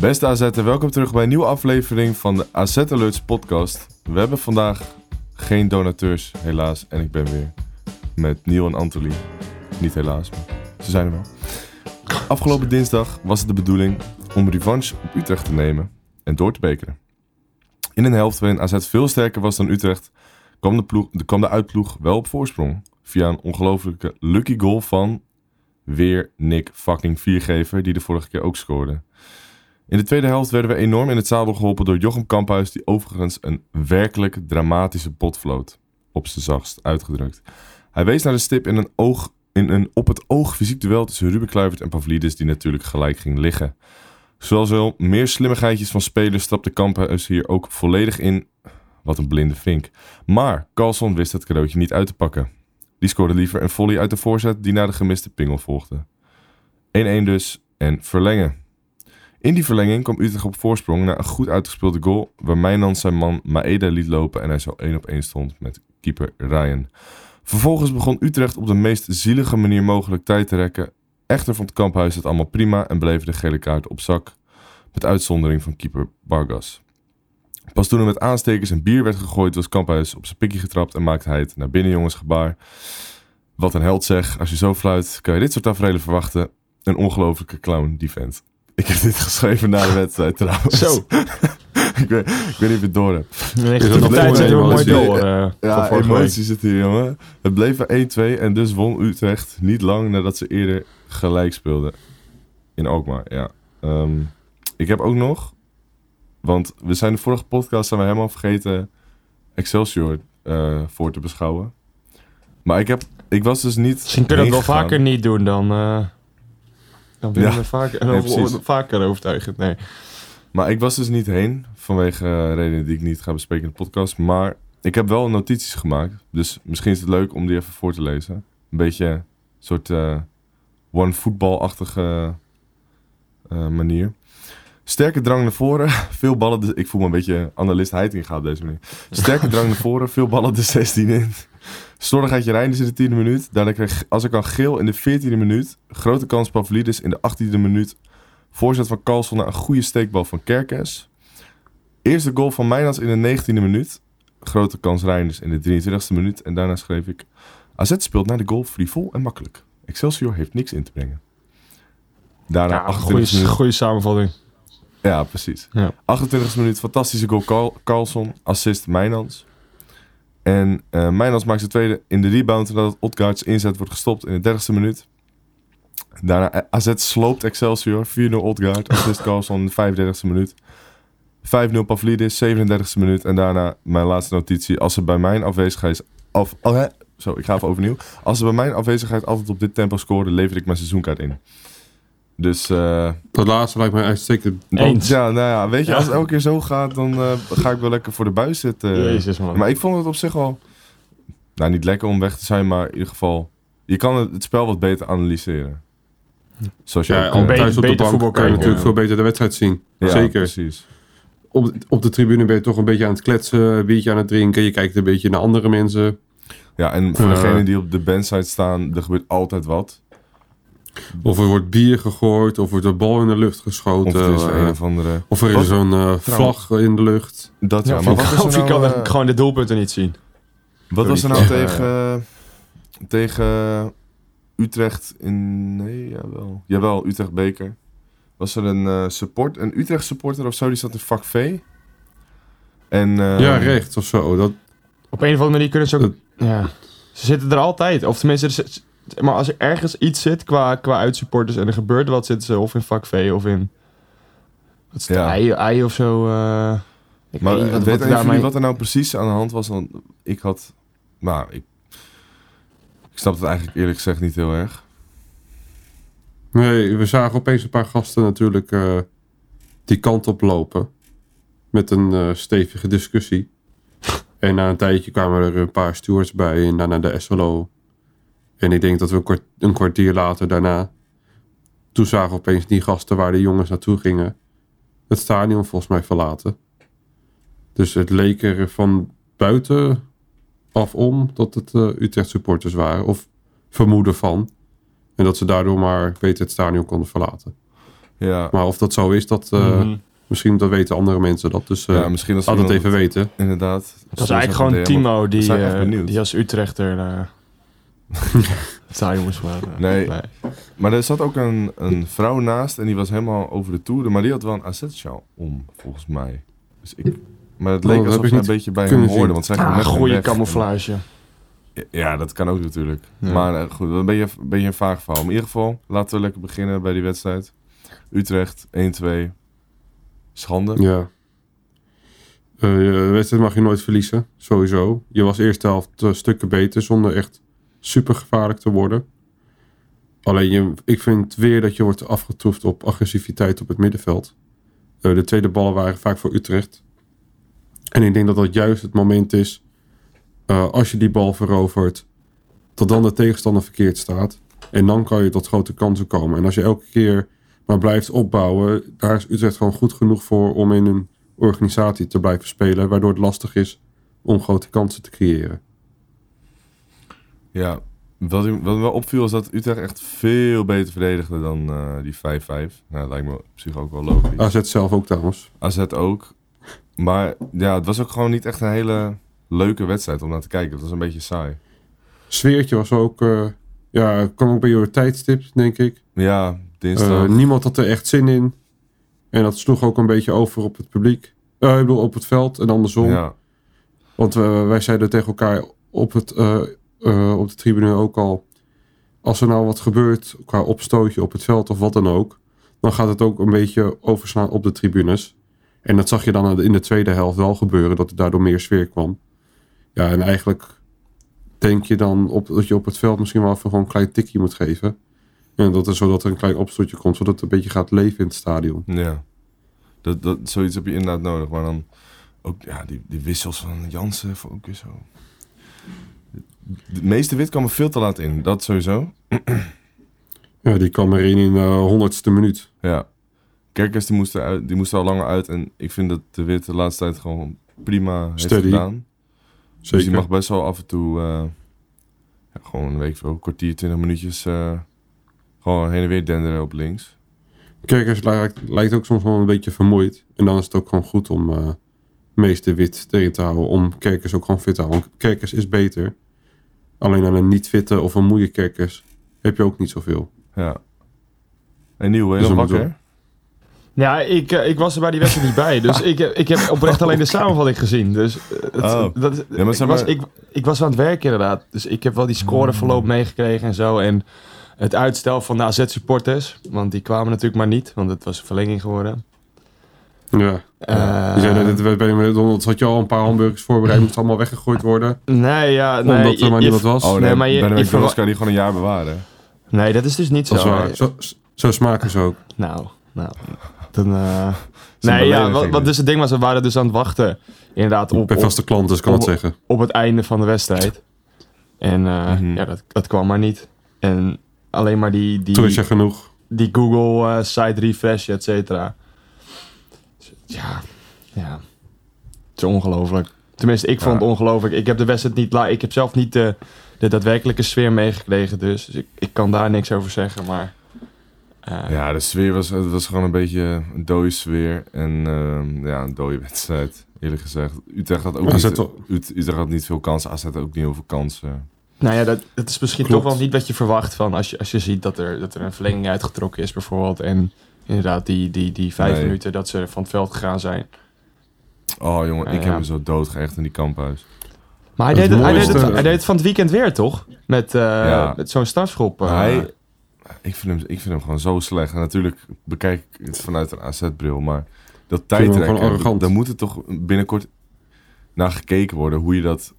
Beste AZ en welkom terug bij een nieuwe aflevering van de AZ Alerts podcast. We hebben vandaag geen donateurs, helaas. En ik ben weer met Niel en Antolie. Niet helaas, maar ze zijn er wel. Afgelopen dinsdag was het de bedoeling om revanche op Utrecht te nemen en door te bekeren. In een helft waarin AZ veel sterker was dan Utrecht, kwam de, ploeg, kwam de uitploeg wel op voorsprong. Via een ongelofelijke lucky goal van weer Nick fucking Viergever, die de vorige keer ook scoorde. In de tweede helft werden we enorm in het zadel geholpen door Jochem Kamphuis, die overigens een werkelijk dramatische pot floot. Op zijn zachtst uitgedrukt. Hij wees naar de stip in een, oog, in een op het oog fysiek duel tussen Ruben Kluivert en Pavlidis, die natuurlijk gelijk ging liggen. Zoals wel meer slimmigheidjes van spelers stapte Kamphuis hier ook volledig in. Wat een blinde vink. Maar Carlson wist het cadeautje niet uit te pakken. Die scoorde liever een volley uit de voorzet die naar de gemiste pingel volgde. 1-1 dus en verlengen. In die verlenging kwam Utrecht op voorsprong na een goed uitgespeelde goal, waar Mijnans zijn man Maeda liet lopen en hij zo 1 op 1 stond met keeper Ryan. Vervolgens begon Utrecht op de meest zielige manier mogelijk tijd te rekken. Echter vond Kamphuis het allemaal prima en bleef de gele kaart op zak, met uitzondering van keeper Vargas. Pas toen er met aanstekers en bier werd gegooid, was Kamphuis op zijn pikje getrapt en maakte hij het naar binnen jongens gebaar. Wat een held zeg, als je zo fluit, kan je dit soort tafereelen verwachten. Een ongelofelijke clown, die vent. Ik heb dit geschreven na de wedstrijd trouwens. Zo. ik, weet, ik weet niet of je het door hebt. Negativiteit zit er mooi emotie. door. eh, Ja, vorige week. emotie zit hier, jongen. Het bleef bij 1-2 en dus won Utrecht niet lang nadat ze eerder gelijk speelden. In Alkmaar, ja. Ehm, ik heb ook nog, want we zijn de vorige podcast zijn we helemaal vergeten Excelsior eh, voor te beschouwen. Maar ik, heb, ik was dus niet. Misschien kunnen we het wel vaker niet doen dan... eh dan winnen Ja. we vaker, Nee, precies. vaker overtuigend. Nee. Maar ik was dus niet heen, vanwege eh, redenen die ik niet ga bespreken in de podcast. Maar ik heb wel notities gemaakt, dus misschien is het leuk om die even voor te lezen. Een beetje een soort eh one voetbalachtige eh, manier. Sterke drang naar voren, veel ballen. De, ik voel me een beetje analist Heitinga op deze manier. Sterke drang naar voren, veel ballen de 16 in. Slordigheidje Reinders in de tiende minuut. Daarna kreeg als ik geel in de 14e minuut. Grote kans Pavlidis in de 18e minuut. Voorzet van Carlson naar een goede steekbal van Kerkes. Eerste goal van Mijnans in de 19e minuut. Grote kans Reinders in de 23e minuut. En daarna schreef ik... AZ speelt naar de goal frivol en makkelijk. Excelsior heeft niks in te brengen. Daarna Ja, 28 goede, minuten. goede samenvatting. Ja, precies. Ja. 28 minuut, fantastische goal Carl, Carlson. Assist Mijnans. En eh Mijnans maakt zijn tweede in de rebound... nadat Odgaards inzet wordt gestopt in de 30e minuut. Daarna eh, AZ sloopt Excelsior. 4-0 Odgaard, assist Carlson in de 35e minuut. 5-0 Pavlidis, 37e minuut. En daarna mijn laatste notitie. Als ze bij mijn afwezigheid... Af, oh, hè? Zo, ik ga even overnieuw. Als ze bij mijn afwezigheid altijd op dit tempo scoren... lever ik mijn seizoenkaart in. Dus... eh, Dat laatste lijkt mij uitstekend. Eens. ja, nou ja, weet je, Ja. als het elke keer zo gaat, dan eh, ga ik wel lekker voor de buis zitten. Jezus man. Maar ik vond het op zich wel, nou niet lekker om weg te zijn, maar in ieder geval, je kan het, het spel wat beter analyseren. Zoals je Ja, ook, al eh, thuis op de bank voetbal kan je natuurlijk ja. veel beter de wedstrijd zien. ja, Zeker. precies. Op, op de tribune ben je toch een beetje aan het kletsen, een biertje aan het drinken. Je kijkt een beetje naar andere mensen. Ja, en voor degenen die op de bandside staan, er gebeurt altijd wat. Of er wordt bier gegooid, of wordt de bal in de lucht Of geschoten. er is eh, een of andere... of er is zo'n eh, vlag in de lucht. Dat ja, Ja, maar wat of je nou, kan eh, gewoon de doelpunten niet zien. wat was er nou tegen, tegen Utrecht in... Nee, jawel. Jawel, Utrecht Beker. Was er een eh, support, een Utrecht supporter of zo, die zat in vak V. En, eh, ja, rechts of zo. Dat, Op een of andere manier kunnen ze ook... Ja. Ze zitten er altijd. Of tenminste, zit- maar als er ergens iets zit qua, qua uitsupporters en er gebeurt wat, zitten ze of in vak V of in... Wat is het? Ja. Ei, ei of zo. eh ik Maar weet wat, weet wat daarmee... wat er nou precies aan de hand was? Want ik had... Nou, ik... Ik snap het eigenlijk eerlijk gezegd niet heel erg. nee, we zagen opeens een paar gasten natuurlijk eh, die kant op lopen. met een eh, stevige discussie. En na een tijdje kwamen er een paar stewards bij en daarna de SLO. En ik denk dat we een, kwart- een kwartier later daarna... Toen zagen we opeens die gasten waar de jongens naartoe gingen... het stadion volgens mij verlaten. Dus het leek er van buiten af om dat het eh, Utrecht supporters waren. Of vermoeden van. En dat ze daardoor maar beter het stadion konden verlaten. Ja, Maar of dat zo is, dat... eh, Mhm. Misschien dat weten andere mensen dat. Dus eh ja misschien als laat het even weten. Inderdaad. Dat was eigenlijk gewoon Timo die, die als Utrechter uh, het stadion moest verlaten. Nee. Maar er zat ook een, een vrouw naast en die was helemaal over de toeren. Maar die had wel een AZ-sjaal om, volgens mij. Dus ik, maar het Oh, leek dat alsof ze ik een beetje bij hem hoorden. zien. Want zij Ah, net goede camouflage. Ja, dat kan ook natuurlijk. Ja. Maar eh, goed, dan ben je, ben je een vaag verhaal. Maar in ieder geval, laten we lekker beginnen bij die wedstrijd. Utrecht, 1-2. Schande. Ja. Eh, de wedstrijd mag je nooit verliezen. Sowieso. Je was eerste helft eh, stukken beter zonder echt super gevaarlijk te worden. Alleen je, ik vind weer dat je wordt afgetroefd op agressiviteit op het middenveld. Eh, de tweede ballen waren vaak voor Utrecht. En ik denk dat dat juist het moment is, eh, als je die bal verovert, dat dan de tegenstander verkeerd staat. En dan kan je tot grote kansen komen. En als je elke keer maar blijft opbouwen, daar is Utrecht gewoon goed genoeg voor om in een organisatie te blijven spelen, waardoor het lastig is om grote kansen te creëren. Ja, wat, wat me wel opviel is dat Utrecht echt veel beter verdedigde dan eh, die 5-5. Nou, dat lijkt me op zich ook wel logisch. AZ zelf ook trouwens. AZ ook. Maar ja, het was ook gewoon niet echt een hele leuke wedstrijd om naar te kijken. Het was een beetje saai. Sfeertje was ook, eh, ja, kwam ook bij jouw tijdstip, denk ik. Ja, dinsdag. Eh, niemand had er echt zin in. En dat sloeg ook een beetje over op het publiek. Ik bedoel, op het veld en andersom. ja, Want wij zeiden tegen elkaar op, het, eh, op de tribune ook al... Als er nou wat gebeurt qua opstootje op het veld of wat dan ook... dan gaat het ook een beetje overslaan op de tribunes. En dat zag je dan in de tweede helft wel gebeuren... dat er daardoor meer sfeer kwam. Ja, en eigenlijk denk je dan op, dat je op het veld misschien wel even gewoon een klein tikje moet geven. En dat er, zodat er een klein opstootje komt... zodat het een beetje gaat leven in het stadion. ja. Dat, dat, zoiets heb je inderdaad nodig. Maar dan ook ja, die, die wissels van Jansen ook weer zo. De meeste wit kwam er veel te laat in. Dat sowieso. Ja, die kwam erin in de honderdste minuut. Ja. Kerkers die moesten, uit, die moesten al langer uit. En ik vind dat de wit de laatste tijd gewoon prima heeft Steady. gedaan. Dus Zeker. die mag best wel af en toe eh, ja, gewoon een week veel, een kwartier, twintig minuutjes eh, gewoon heen en weer denderen op links. Kerkers lijkt, lijkt ook soms wel een beetje vermoeid. En dan is het ook gewoon goed om eh meeste wit erin te houden. Om Kerkers ook gewoon fit te houden. Want Kerkers is beter. Alleen aan een niet fitte of een moeie Kerkers heb je ook niet zoveel. Ja. En nieuw, hè? Dus nog we moeten- wakker? Ja, ik, eh, ik was er bij die wedstrijd niet bij. Dus ik, heb- ik heb oprecht alleen de samenvatting gezien. Dus eh, het, Oh. dat, Ja, maar ik, was, maar- ik, ik was aan het werk inderdaad. Dus ik heb wel die scoreverloop meegekregen en zo. En het uitstel van de AZ-supporters. Want die kwamen natuurlijk maar niet. Want het was een verlenging geworden. Ja. Eh, Je zei net, het bij McDonald's had je al een paar hamburgers voorbereid. Moest allemaal weggegooid worden. Nee, ja, nee. omdat er je- maar je- niemand was. Oh nee, Nee, maar je- bij de je McDonald's kan je die gewoon een jaar bewaren. Nee, dat is dus niet zo. Dat is waar. Nee. Zo, zo smaken ze ook. Nou, nou. Dan, eh, een nee, ja, wat, wat dus. het ding was, we waren dus aan het wachten. Inderdaad, op, Bij vaste klanten, dus kan het op- zeggen. op het einde van de wedstrijd. En eh, Mhm. ja, dat, dat kwam maar niet. En alleen maar die, Toen is die, er genoeg. die Google eh, site refresh, et cetera. Ja, ja. Het is ongelooflijk. Tenminste, ik vond het ongelooflijk. Ik heb de wedstrijd niet. Ik heb zelf niet de, de daadwerkelijke sfeer meegekregen. Dus, dus ik, ik kan daar niks over zeggen. Maar eh, Ja, de sfeer was, het was gewoon een beetje een dode sfeer. En ehm, ja, een dode wedstrijd, eerlijk gezegd. Utrecht had ook niet, wel- Ut- Utrecht had niet veel kansen. AZ had ook niet heel veel kansen. Nou ja, dat, dat is misschien Klopt. toch wel niet wat je verwacht van als je, als je ziet dat er, dat er een verlenging uitgetrokken is bijvoorbeeld. En inderdaad die, die, die vijf Nee. minuten dat ze van het veld gegaan zijn. Oh jongen, ik ja. heb me zo doodgeëcht in die kamphuis. Maar hij Het deed, het, hij, deed het, hij deed het van het weekend weer, toch? Met, eh, Ja. met zo'n strafschop. eh. Hij, ik, vind hem, ik vind hem gewoon zo slecht. En natuurlijk bekijk ik het vanuit een AZ-bril. Maar dat hem gewoon tijdrekken, arrogant. daar moet er toch binnenkort naar gekeken worden hoe je dat,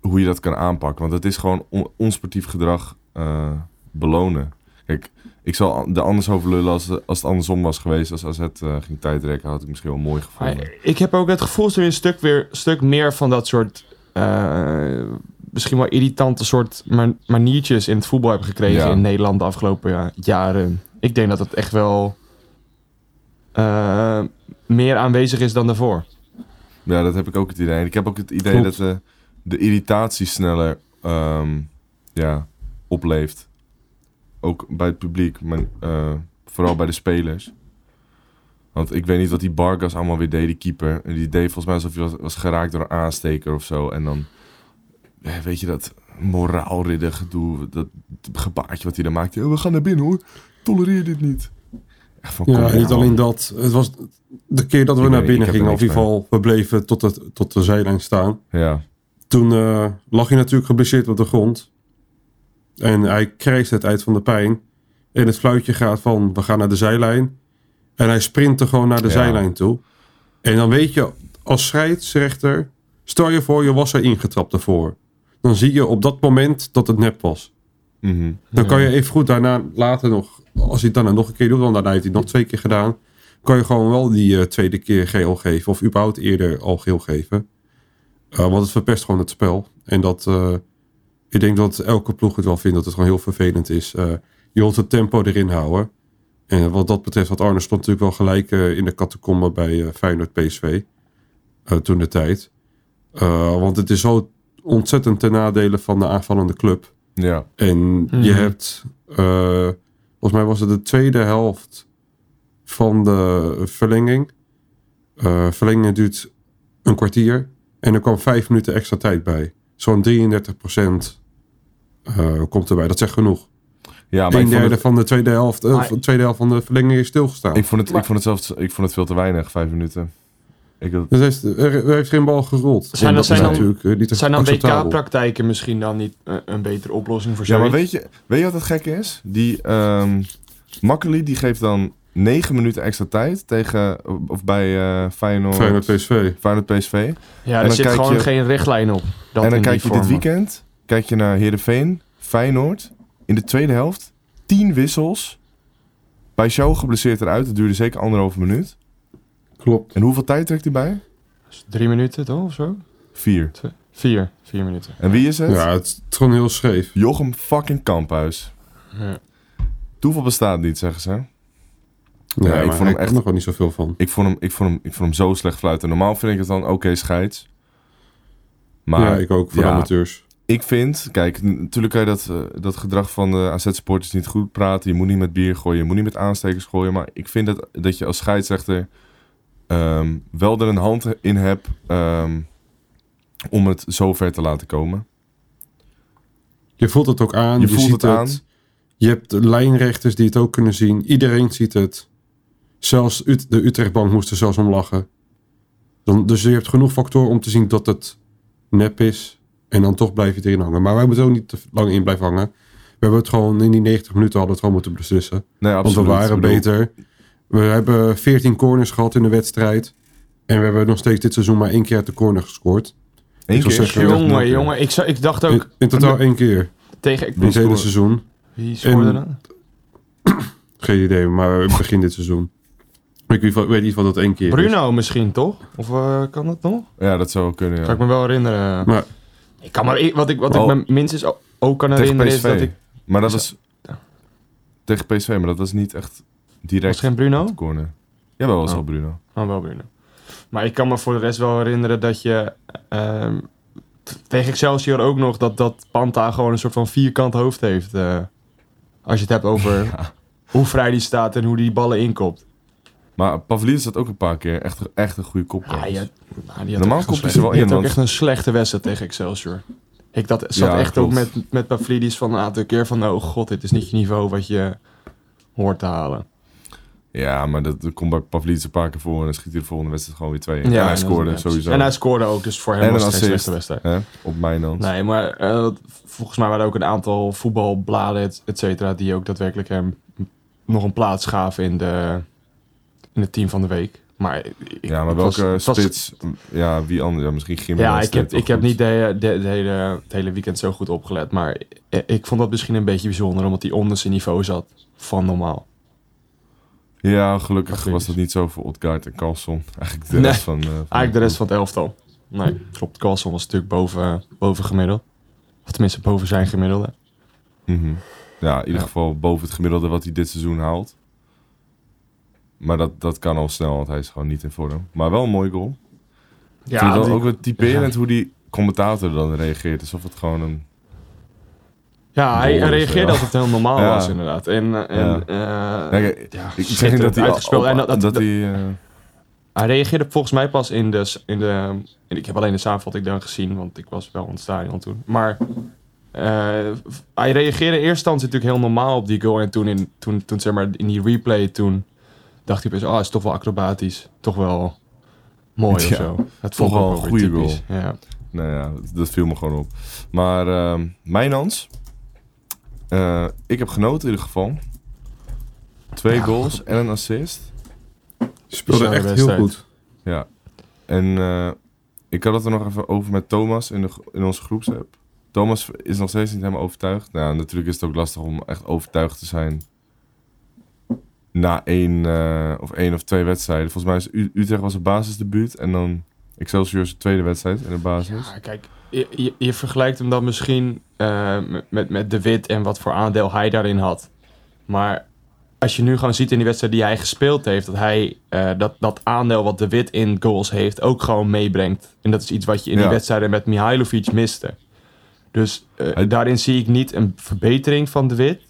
hoe je dat kan aanpakken. Want het is gewoon on- onsportief gedrag eh, belonen. Kijk, ik zal er anders over lullen als, als het andersom was geweest. Als AZ eh, ging tijdrekken, had ik misschien wel mooi gevonden. Ik heb ook het gevoel dat er een stuk, weer, stuk meer van dat soort... eh, misschien wel irritante soort man- maniertjes in het voetbal hebben gekregen Ja. in Nederland de afgelopen ja, jaren. Ik denk dat het echt wel eh, meer aanwezig is dan daarvoor. Ja, dat heb ik ook het idee. En ik heb ook het idee Klopt. dat de, de irritatie sneller ehm, ja, opleeft. Ook bij het publiek, maar eh, vooral bij de spelers. Want ik weet niet wat die Bargas allemaal weer deed, die keeper. En die deed volgens mij alsof hij was, was geraakt door een aansteker of zo. En dan, eh, weet je dat moraalridder gedoe, dat gebaartje wat hij dan maakte. "Oh, we gaan naar binnen hoor, tolereer dit niet. Van, Ja, niet nou. alleen dat. Het was de keer dat we Ik naar binnen gingen, of in ieder geval, we bleven tot, het, tot de zijlijn staan. Ja, Toen eh, lag hij natuurlijk geblesseerd op de grond. En hij krijgt het uit van de pijn. En het fluitje gaat van, we gaan naar de zijlijn. En hij sprintte gewoon naar de Ja. zijlijn toe. En dan weet je, als scheidsrechter, stel je voor, je was er ingetrapt ervoor. Dan zie je op dat moment dat het nep was. mhm. Dan kan je even goed daarna later nog, als hij het daarna nog een keer doet, want daarna heeft hij het nog twee keer gedaan, kan je gewoon wel die eh, tweede keer geel geven, of überhaupt eerder al geel geven. Eh, want het verpest gewoon het spel. En dat, eh, ik denk dat elke ploeg het wel vindt dat het gewoon heel vervelend is. Eh, je wilt het tempo erin houden. En wat dat betreft had Arne stond natuurlijk wel gelijk eh, in de catacombe bij eh, Feyenoord PSV. eh, toen de tijd. Eh, want het is zo ontzettend ten nadele van de aanvallende club. ja. En je hebt, eh, volgens mij was het de tweede helft van de verlenging. Eh verlenging duurt een kwartier. En er kwam vijf minuten extra tijd bij. Zo'n 33 eh, komt erbij. Dat zegt genoeg. Ja, maar een ik vond, derde het, van de tweede helft, eh, Maar- van de tweede helft van de verlenging is stilgestaan. ik, vond het, ik, vond het zelfs, ik vond het veel te weinig, vijf minuten. Ik, had- Dus er, er, er heeft geen bal gerold. Zijn dat- zijn dan- natuurlijk eh, niet Zijn dan. WK-praktijken misschien dan niet een betere oplossing voor ja, maar zoiets? weet je, weet je wat het gekke is? Die ehm Makkeli die geeft dan negen minuten extra tijd tegen, of bij eh Feyenoord, Feyenoord PSV. Feyenoord PSV. Ja, En er dan zit gewoon je- geen richtlijn op. Dat en dan kijk je dit weekend, kijk je naar Heerenveen, Feyenoord. In de tweede helft, tien wissels. Bij Show geblesseerd eruit, dat duurde zeker anderhalve minuut. Klopt. En hoeveel tijd trekt hij bij? Drie minuten toch, of zo? Vier. Twee- Vier. Vier minuten. En wie is het? Ja, het is gewoon heel scheef. Jochem fucking Kamphuis. Ja. Toeval bestaat niet, zeggen ze. Ja, ik vond hem echt- er gewoon niet zoveel van. Ik vond hem, ik vond hem, ik vond hem zo slecht fluiten. Normaal vind ik het dan oké scheids. Maar ja, ik ook, voor ja, amateurs. Ik vind, kijk, natuurlijk kan je dat, eh, dat gedrag van de AZ-supporters niet goed praten. Je moet niet met bier gooien, je moet niet met aanstekers gooien. Maar ik vind dat, dat je als scheidsrechter ehm, wel er een hand in hebt ehm, om het zo ver te laten komen. Je voelt het ook aan. Je Je, voelt ziet het het, aan. Je hebt lijnrechters die het ook kunnen zien. Iedereen ziet het. Zelfs de Utrechtbank moest er zelfs om lachen. Dan, dus je hebt genoeg factoren om te zien dat het nep is. En dan toch blijf je erin hangen. Maar wij moeten ook niet te lang in blijven hangen. We hebben het gewoon in die 90 minuten hadden het gewoon moeten beslissen. Nee, Want absoluut. we waren beter. We hebben 14 corners gehad in de wedstrijd. En we hebben nog steeds dit seizoen maar één keer uit de corner gescoord. zou keer. zeggen- Jongen, jongen, ik, zou- ik dacht In, ook in totaal één keer. tegen... In het hele seizoen. Wie scoorde dan? Geen idee, maar begin dit seizoen. Ik weet, weet niet wat dat één keer is. Bruno misschien, toch? Of eh, kan dat nog? Ja, dat zou kunnen, ja. Kan ik me wel herinneren. Maar Ik kan maar, wat ik, wat Oh. ik me minstens ook- kan herinneren is dat ik... Maar dat was... Tegen PSV, maar dat was niet echt direct Was geen Bruno? corner. Jawel, was Oh. wel Bruno. Oh, wel Bruno. Maar ik kan me voor de rest wel herinneren dat je... ehm, tegen Excelsior ook nog dat, dat Panta gewoon een soort van vierkant hoofd heeft. eh, als je het hebt over hoe vrij die staat en hoe die ballen inkopt. Maar Pavlidis had ook een paar keer echt, echt een goede kop. Ah, die had, nou, Normaal ook echt komt een hij er wel in, had ook echt een slechte wedstrijd tegen Excelsior. Ik dat, zat Ja, echt klopt. ook met, met Pavlidis van een aantal keer van... Oh god, dit is niet je niveau wat je hoort te halen. Ja, maar dat, dat komt bij Pavlidis een paar keer voor en dan schiet hij de volgende wedstrijd gewoon weer twee. in. en en hij scoorde ja, sowieso. En hij scoorde ook, dus voor hem En was een het geen assist. slechte wedstrijd. Hè? Op mijn hand. Nee, maar eh, volgens mij waren er ook een aantal voetbalbladen, et et cetera, die ook daadwerkelijk hem nog een plaats gaven in, de, in het team van de week. Maar, ik- Ja, maar welke was- het was- spits? Ja, wie anders? Ja, misschien Gimenez. Ja, ik heb, ik heb niet de, de, de hele, het hele weekend zo goed opgelet. Maar ik, ik vond dat misschien een beetje bijzonder, omdat hij onder zijn niveau zat van normaal. Ja, gelukkig was dat niet zo voor Odgaard en Carlson. Eigenlijk de Nee, rest van... eh, van Eigenlijk de rest van het elftal. Nee, klopt. Carlson was natuurlijk boven, boven gemiddeld. Of tenminste boven zijn gemiddelde. Mhm. Ja, in ieder Ja. geval boven het gemiddelde wat hij dit seizoen haalt. Maar dat, dat kan al snel, want hij is gewoon niet in vorm. Maar wel een mooi goal. Ja, dan die- ook wat typerend hoe die commentator dan reageert. Alsof het gewoon een... ja hij, reageerde ja. alsof het heel normaal Ja. was inderdaad. En, en eh, Ja, ja, ik zeg niet dat hij... uitgespeeld. op- En dat, dat, dat dat- hij eh, hij reageerde volgens mij pas in de, in de... en Ik heb alleen de samenvatting dan gezien, want ik was wel in het stadion toen. Maar eh, hij reageerde in eerste instantie natuurlijk heel normaal op die goal. En toen, in, toen, toen zeg maar, in die replay, toen dacht hij best, oh, het is toch wel acrobatisch. Toch wel mooi of zo. Het vond ik wel een goede typisch. Ja. Nou ja, dat- viel me gewoon op. Maar ehm Mijnans, eh, ik heb genoten in ieder geval. Twee Ja, goals en een assist. Speelde echt heel goed. Ja. En eh, ik had het er nog even over met Thomas in, de, in onze groepsapp. Thomas is nog steeds niet helemaal overtuigd. Nou, natuurlijk is het ook lastig om echt overtuigd te zijn na één eh, of één of twee wedstrijden. Volgens mij is U- Utrecht was het basisdebuut en dan Excelsior is de tweede wedstrijd in de basis. Ja, kijk, je, je, je vergelijkt hem dan misschien eh, met- met, De Wit en wat voor aandeel hij daarin had. Maar als je nu gewoon ziet in die wedstrijd die hij gespeeld heeft, dat hij eh, dat, dat aandeel wat De Wit in goals heeft ook gewoon meebrengt. En dat is iets wat je in die wedstrijden met Mihailovic miste. Dus Hij- daarin zie ik niet een verbetering van De Wit.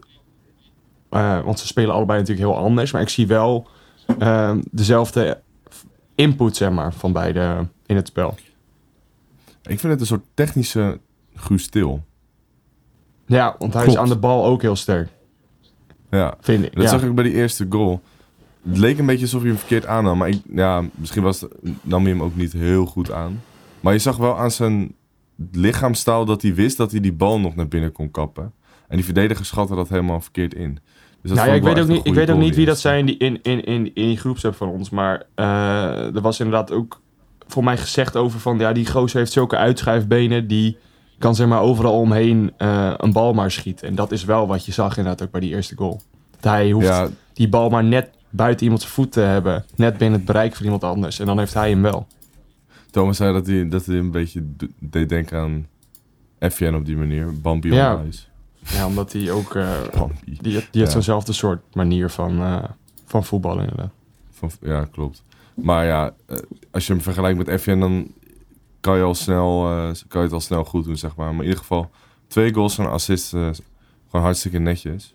Eh, want ze spelen allebei natuurlijk heel anders. Maar ik zie wel eh, dezelfde input, zeg maar, van beide in het spel. Ik vind het een soort technische Guus Til. Ja, want hij Klopt. is aan de bal ook heel sterk, Ja, vind ik. dat ja. zag ik bij die eerste goal. Het leek een beetje alsof hij hem verkeerd aannam. Maar ik, ja, misschien was het, nam hij hem ook niet heel goed aan. Maar je zag wel aan zijn lichaamstaal dat hij wist dat hij die bal nog naar binnen kon kappen. En die verdediger schatte dat helemaal verkeerd in. Dus Nou ja, ik weet ook niet, ik weet ook niet wie dat zijn die in, in, in, in die groepsapp van ons. Maar eh, er was inderdaad ook voor mij gezegd over van... Ja, die gozer heeft zulke uitschuifbenen. Die kan zeg maar overal omheen eh, een bal maar schieten. En dat is wel wat je zag inderdaad ook bij die eerste goal. Dat hij hoeft Ja, die bal maar net buiten iemands voet te hebben. Net binnen het bereik van iemand anders. En dan heeft hij hem wel. Thomas zei dat hij, dat hij een beetje deed denken aan FVN op die manier. Bambi Ja. Ja, omdat hij ook... eh, Bambi. die, die heeft Ja. zo'nzelfde soort manier van, eh, van voetballen inderdaad. Van, ja, klopt. Maar ja, eh, als je hem vergelijkt met FVN, dan kan je, al snel, eh, kan je het al snel goed doen, zeg maar. Maar in ieder geval, twee goals en een assist, eh, gewoon hartstikke netjes.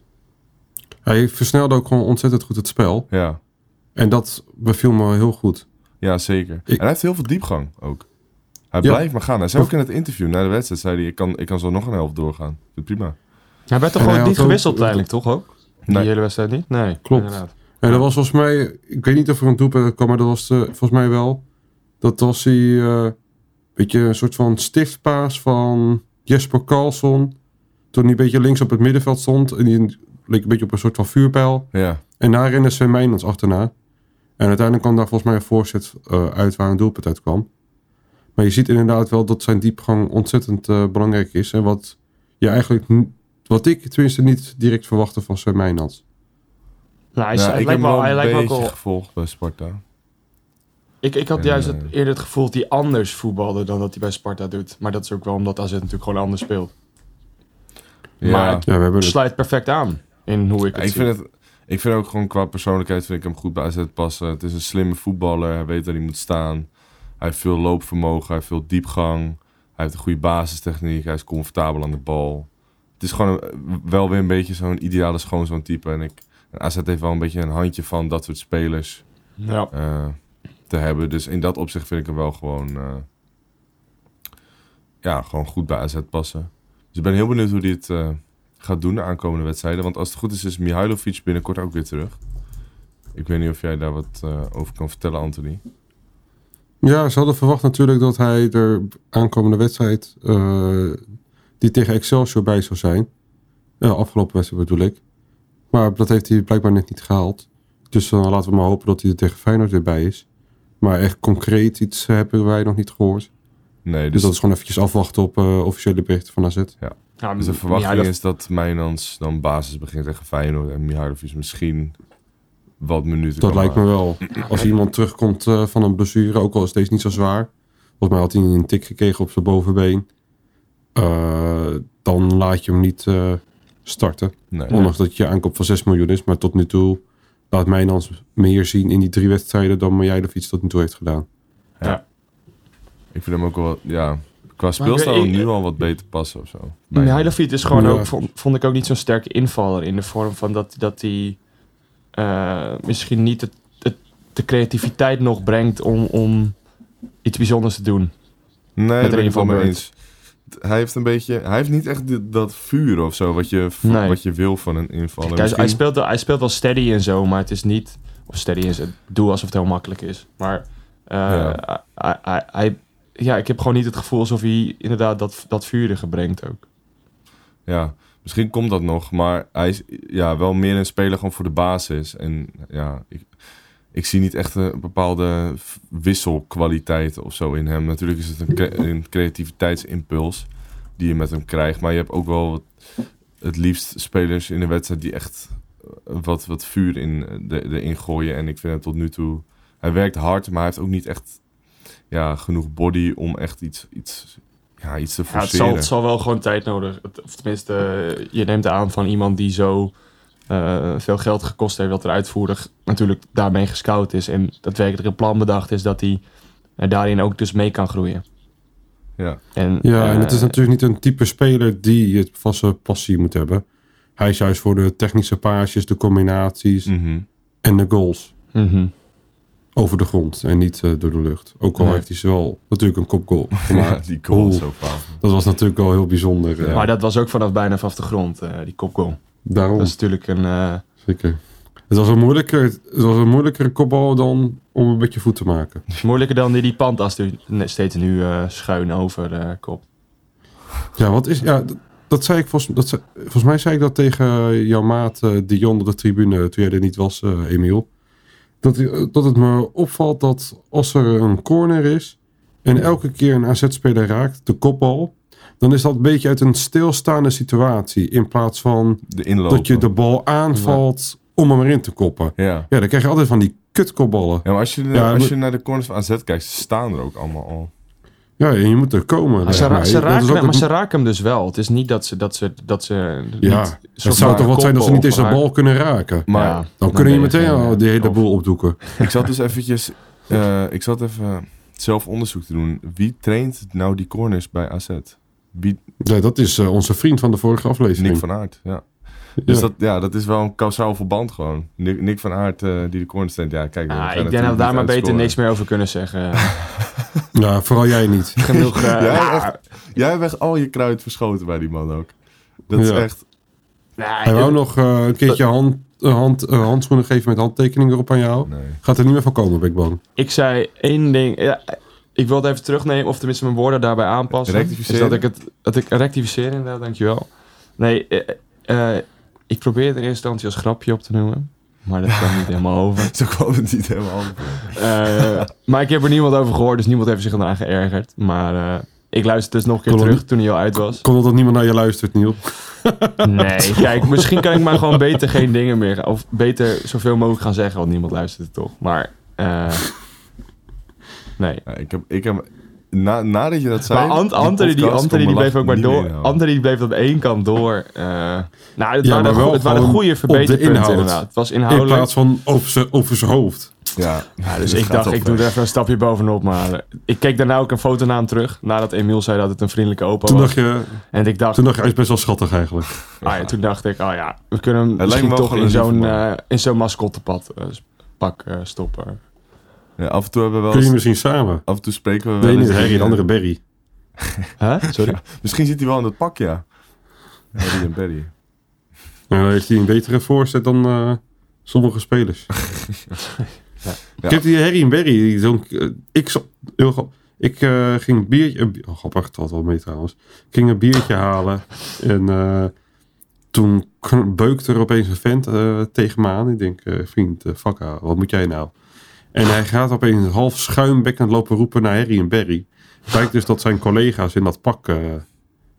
Hij versnelde ook gewoon ontzettend goed het spel. Ja, En dat beviel me heel goed. ja zeker. Ik- En hij heeft heel veel diepgang ook. Hij Ja. blijft maar gaan. Hij zei ook in het interview na de wedstrijd, zei hij, ik kan, ik kan zo nog een helft doorgaan. Ik vind het prima. Hij werd toch gewoon niet gewisseld uiteindelijk, toch ook? Die Nee. hele wedstrijd niet? Nee, Klopt. inderdaad. En dat was volgens mij, ik weet niet of er een doelpunt kwam, maar dat was de, volgens mij wel. Dat was die, eh beetje een soort van stiftpaas van Jesper Karlsson. Toen hij een beetje links op het middenveld stond. En die leek een beetje op een soort van vuurpijl. Ja, En daar rende Sven Meijnans achterna. En uiteindelijk kwam daar volgens mij een voorzet eh, uit waar een doelpunt uit kwam. Maar je ziet inderdaad wel dat zijn diepgang ontzettend eh, belangrijk is. En wat je eigenlijk, wat ik tenminste niet direct verwachtte van Sven Meijnans. Nou, hij, ik lijkt heb me hem al- wel hij een lijkt al... gevolgd bij Sparta. Ik, ik had En, juist eh, het, eerder het gevoel dat hij anders voetbalde dan dat hij bij Sparta doet. Maar dat is ook wel omdat AZ natuurlijk gewoon anders speelt. Ja, Maar- Ja, we hebben Het het. sluit perfect aan in hoe ik Ja, het ik zie. vind het, ik vind ook gewoon qua persoonlijkheid vind ik hem goed bij AZ passen. Het is een slimme voetballer. Hij weet waar hij moet staan. Hij heeft veel loopvermogen. Hij heeft veel diepgang. Hij heeft een goede basistechniek. Hij is comfortabel aan de bal. Het is gewoon een- wel weer een beetje zo'n ideale schoonzoon type. En, ik, AZ heeft wel een beetje een handje van dat soort spelers Ja. eh, te hebben. Dus in dat opzicht vind ik hem wel gewoon, eh, ja, gewoon goed bij AZ passen. Dus ik ben heel benieuwd hoe hij het eh, gaat doen de aankomende wedstrijden. Want als het goed is, is Mihailovic binnenkort ook weer terug. Ik weet niet of jij daar wat eh, over kan vertellen, Anthony. Ja, ze hadden verwacht natuurlijk dat hij er aankomende wedstrijd eh, die tegen Excelsior bij zou zijn. Afgelopen wedstrijd bedoel ik. Maar dat heeft hij blijkbaar net niet gehaald. Dus dan laten we maar hopen dat hij er tegen Feyenoord weer bij is. Maar echt concreet iets hebben wij nog niet gehoord. Nee, Dus dus, dat is gewoon eventjes afwachten op eh, officiële berichten van AZ. Ja, dus de verwachting is dat Mijnans dan basis begint tegen Feyenoord. En Mihailovic misschien wat minuten Dat lijkt me wel. Als iemand terugkomt eh, van een blessure, ook al is deze niet zo zwaar. Volgens mij had hij een tik gekregen op zijn bovenbeen. Eh, dan laat je hem niet eh, starten. Nee. Ondanks dat je aankoop van 6 miljoen is. Maar tot nu toe laat Mijnans meer zien in die drie wedstrijden dan Mijailovic tot nu toe heeft gedaan. Ik vind hem ook wel, ja, qua speelstijl nu al wat beter passen of zo. Mihailovic is gewoon Ja. ook, vond, vond ik ook niet zo'n sterke invaller. In de vorm van dat, dat hij eh, misschien niet het, het, de creativiteit nog brengt om, om iets bijzonders te doen. Nee, een ben ik wel mee invalbeurt. Hij heeft een beetje, hij heeft niet echt dat vuur of zo, wat je, Nee. wat je wil van een invaller. Kijk, hij, Misschien- speelt, wel- hij speelt wel steady en zo, maar het is niet... Of steady is het, doe alsof het heel makkelijk is. Maar eh, Ja. hij, hij, hij- ja, ik heb gewoon niet het gevoel alsof hij inderdaad dat, dat vurige brengt ook. Ja, misschien komt dat nog, maar hij is ja, wel meer een speler gewoon voor de basis. En ja, ik, ik zie niet echt een bepaalde wisselkwaliteit of zo in hem. Natuurlijk is het een, cre- een creativiteitsimpuls die je met hem krijgt, maar je hebt ook wel het liefst spelers in de wedstrijd die echt eh, wat, wat vuur in de, erin gooien. En ik vind hem tot nu toe, hij werkt hard, maar hij heeft ook niet echt ja, genoeg body om echt iets, iets, ja, iets te Ja, het, forceren. zal, het zal wel gewoon tijd nodig. Of tenminste, eh, je neemt aan van iemand die zo eh, veel geld gekost heeft... dat er uitvoerig natuurlijk daarmee gescout is... en daadwerkelijk een plan bedacht is dat hij daarin ook dus mee kan groeien. Ja. En, Ja, en het is eh, natuurlijk niet een type speler die het zijn passie moet hebben. Hij is juist voor de technische paasjes, de combinaties Mhm. en de goals. mhm. Over de grond en niet eh, door de lucht. Ook al Nee. heeft hij ze wel natuurlijk een kopgoal Ja, gemaakt. die goal zo fout. Dat was natuurlijk wel heel bijzonder. Maar dat was ook vanaf bijna vanaf de grond, eh, die kopgoal. Daarom, Dat is natuurlijk een... eh, zeker. Het was, een moeilijker, het was een moeilijkere kopbal dan om een beetje voet te maken. moeilijker dan die die Pantas nu- ne- steeds nu eh, schuin over eh kop. Ja, wat is... Ja, dat, dat zei ik volgens, dat zei- volgens mij zei ik dat tegen jouw maat eh, Dion op de tribune toen jij er niet was, Emiel. Dat, dat het me opvalt dat als er een corner is en elke keer een AZ-speler raakt, de kopbal, dan is dat een beetje uit een stilstaande situatie. In plaats van De inloop. dat je de bal aanvalt om hem erin te koppen. Ja. Ja, dan krijg je altijd van die kutkopballen. ja, maar als je, Ja, als maar- je naar de corners van AZ kijkt, ze staan er ook allemaal al. Ja, en je moet er komen. Maar ze, ra- ze raken, het- maar ze raken hem dus wel. Het is niet dat ze... Dat ze, dat ze Ja, niet- het zou toch wat zijn als ze niet eens de bal kunnen raken. Maar Ja. Dan kunnen je meteen al eh, die hele boel opdoeken. ik zat dus eventjes... eh, ik zat even zelf onderzoek te doen. Wie traint nou die corners bij AZ? Wie, Ja, dat is eh, onze vriend van de vorige aflevering. Nick van Aert, ja. Dus Ja. dat, ja, dat is wel een kausaal verband gewoon. Nick, Nick van Aert eh, die de corners traint. Ja, kijk. Ah, ik denk dat we daar maar beter niks meer over kunnen zeggen. Ja, vooral jij niet. Genoeg... eh, Ja, ja, echt. Jij hebt echt al je kruid verschoten bij die man ook. Dat is echt... nee, Hij wou nog een keertje hand, hand, handschoenen geven met handtekeningen erop aan jou. Nee. Gaat er niet meer van komen, ben ik bang. Ik zei één ding. Ja, ik wil het even terugnemen, of tenminste mijn woorden daarbij aanpassen. Rectificeren? Is dat ik het dat ik rectificeren inderdaad, dankjewel. Nee, eh, eh, ik probeer het in eerste instantie als grapje op te noemen. Maar dat kwam niet helemaal over. Zo kwam het niet helemaal over. Eh, maar ik heb er niemand over gehoord, dus niemand heeft zich eraan geërgerd. Maar eh, ik luisterde dus nog een keer Kon terug toen hij al uit was. Kon het dat niemand naar je luistert, Niel? Nee, kijk, misschien kan ik maar gewoon beter geen dingen meer... Of beter zoveel mogelijk gaan zeggen, want niemand luistert toch. Maar, eh, nee. Ja, ik heb, ik heb, na, nadat je dat zei... Maar Ant, die Anthony, die, Anthony bleef ook maar door. Anthony bleef op één kant door. eh nou, het Ja, waren, wel het waren goede verbeterpunten inhoud. inderdaad. Het was In inhoudelijk. plaats van over zijn hoofd. Ja, Ja, dus ik dacht, op, ik doe er even een stapje bovenop. Maar ik keek daarna ook een foto naar hem terug. Nadat Emiel zei dat het een vriendelijke opa Toen was. dacht, je, En ik dacht, toen dacht je, hij is best wel schattig eigenlijk. ah, ja, toen dacht ik, oh ja, we kunnen hem misschien toch in zo'n, eh, in zo'n mascottepad eh, pak eh, stoppen. Ja, af en toe hebben we wel Kun je eens- misschien samen? Af en toe spreken we De wel ene eens is Harry, de eh, andere Barry. Huh? Sorry? Misschien zit hij wel in dat pak, ja. Harry en Barry. Nou, heeft hij een betere voorzet dan eh, sommige spelers. Ik heb die Harry en Barry. die zo'n- eh, ik zo- heel grap- ik eh, ging een biertje... een Oh, grappig, het valt wel mee trouwens. Ik ging een biertje halen. En eh, toen beukte er opeens een vent eh, tegen me aan. Ik denk, eh, vriend, eh, fuck, ah, wat moet jij nou? En hij gaat opeens half schuimbekkend lopen roepen naar Harry en Barry. Blijkt dus dat zijn collega's in dat pak eh,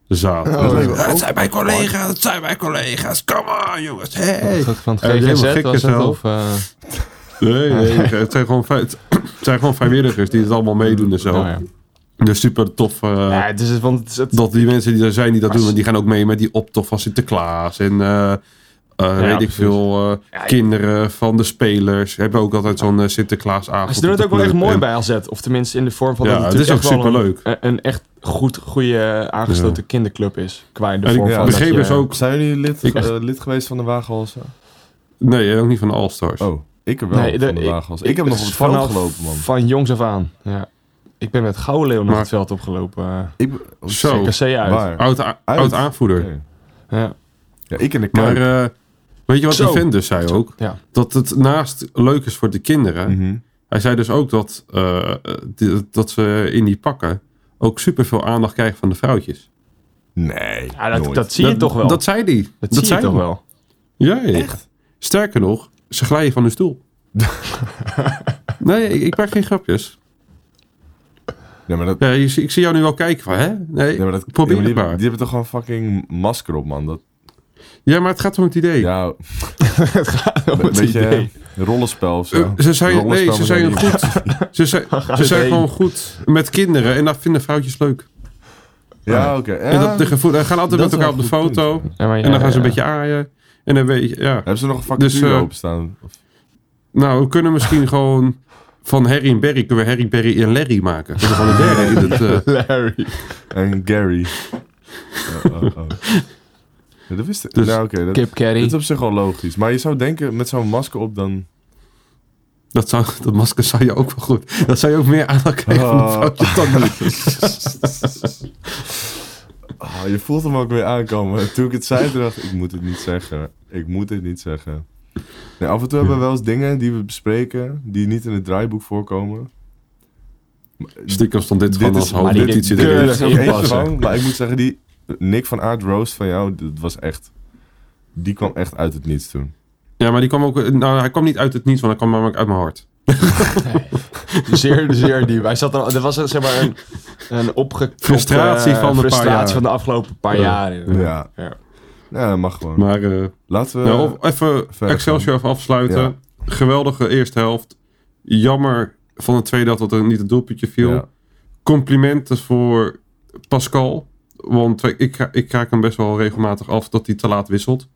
zaten. Oh, het zijn mijn collega's, het zijn mijn collega's. Come on jongens, hey. Van van het GGZ gek was is het? Of, eh, Nee, nee, het zijn gewoon, het zijn gewoon vrijwilligers die het allemaal meedoen en zo. nou ja. Dus super tof eh, ja, het is, want het dat die mensen die er zijn die dat Maar doen. s- Die gaan ook mee met die optocht van Sinterklaas. En eh, eh, weet ik precies. veel, eh, Ja, kinderen van de spelers hebben ook altijd zo'n eh, Sinterklaasavond. Ze doen het ook wel echt mooi En- bij AZ. Of tenminste in de vorm van Ja, dat het het is ook superleuk. Een, een echt goed, goede aangesloten kinderclub is. Qua in de En ik vorm van begreep dat dus je- ook... Zijn jullie lid, Ik- lid geweest van de Wagenhalsen? Nee, ook niet van de All-Stars. Oh, ik heb wel Nee, de- van de ik- Wagenhalsen. Ik, heb nog op het vanaf- veld gelopen, man. Van jongs af aan. Ja. Ik ben met Gouden Leeuw nog het veld opgelopen. Ik, Zo. CKC uit. Waar? Oud, aanvoerder. Ja. Ja, ik in de Maar Kuip. Weet je wat Zo. die vent dus zei ook? Ja. Dat het naast leuk is voor de kinderen. Mhm. Hij zei dus ook dat, eh, die- dat ze in die pakken ook superveel aandacht krijgen van de vrouwtjes. Nee, Ja, dat, nooit. dat zie je dat, toch wel. Dat zei hij. dat zie je toch wel. Ja, ja. Sterker nog, ze glijden van hun stoel. nee, ik, ik maak geen grapjes. Nee, maar dat... Ja, ik zie jou nu wel kijken van, hè? Nee, Nee, maar dat probeer ja, maar het die, maar. die hebben toch gewoon fucking masker op, man. Dat, Ja, maar het gaat om het idee. ja, het gaat om een het beetje idee. rollenspel of zo. Eh, ze zijn, Rollenspel nee, ze zijn goed. Ze zijn, ze zijn gewoon goed met kinderen en dat vinden vrouwtjes leuk. Ja, oké. En dat, de gevoel, gaan altijd dat met elkaar op de foto. Ja, En dan gaan ze ja, een beetje aaien. En dan weet je, ja. Hebben ze nog een vacature Dus, eh, openstaan? Of- Nou, we kunnen misschien gewoon van Harry en Barry, kunnen we Harry, Barry en Larry maken. Dat is van de derde in het... eh, Larry. En Gary. Oh, oh, oh. Ja, dat wist ik. Dus- nou, dat, Kip Carry. dit is op zich wel logisch. Maar je zou denken, met zo'n masker op dan... dat, zou, dat masker zou je ook wel goed. Dat zou je ook meer aandacht krijgen Oh. nu. Ah, je voelt hem ook weer aankomen. En toen ik het zei, dacht ik, moet het niet zeggen. Ik moet het niet zeggen. Nee, af en toe hebben we wel eens dingen die we bespreken, die niet in het draaiboek voorkomen. Stiekem stond dit, Dit gewoon is- als hoofdnotitie dit erin. Er maar ik moet zeggen, die Nick van Aard Roast van jou, dat was echt... Die kwam echt uit het niets toen. Ja, maar die kwam ook... Nou, hij kwam niet uit het niets, want hij kwam namelijk uit mijn hart. Zeer, zeer diep. Hij zat er, er was zeg maar een, een opgekropte Frustratie van paar frustratie jaar. van de afgelopen paar Ja. jaar. Ja. Ja. Ja, dat mag gewoon. Maar eh, Laten we... nou, even Excelsior even afsluiten. Ja. Geweldige eerste helft. Jammer van de tweede helft dat er niet het doelpuntje viel. Ja. Complimenten voor Pascal. Want ik, ik raak hem best wel regelmatig af dat hij te laat wisselt.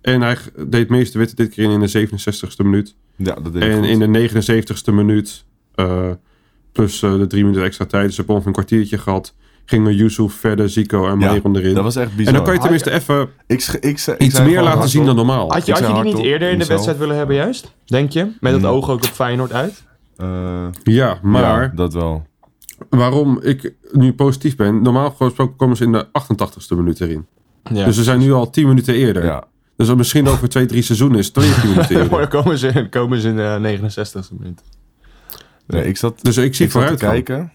En hij deed meeste witte dit keer in de 67ste minuut. Ja, dat deed En goed. in de 79ste minuut, eh, plus eh, de drie minuten extra tijd, dus ze hebben ongeveer een kwartiertje gehad, gingen Yusuf verder, Zico en Ja, erin. Dat was echt bizar. en dan kan je tenminste even Ik, ik, ik iets meer laten zien dan normaal. Had je, had die niet eerder in de mezelf. wedstrijd willen hebben juist? Denk je? Met het Mm. oog ook op Feyenoord uit? Eh, Ja, maar ja, dat wel. Waarom ik nu positief ben, normaal gesproken komen ze in de 88ste minuut erin. Ja. Dus we zijn nu al 10 minuten eerder. Ja. Dus dat misschien over 2, 3 seizoenen is het 20 minuten dan eerder. komen ze, in- komen ze in de 69 minuut. Nee, ik zat, Dus ik zie ik zat te vooruit kijken.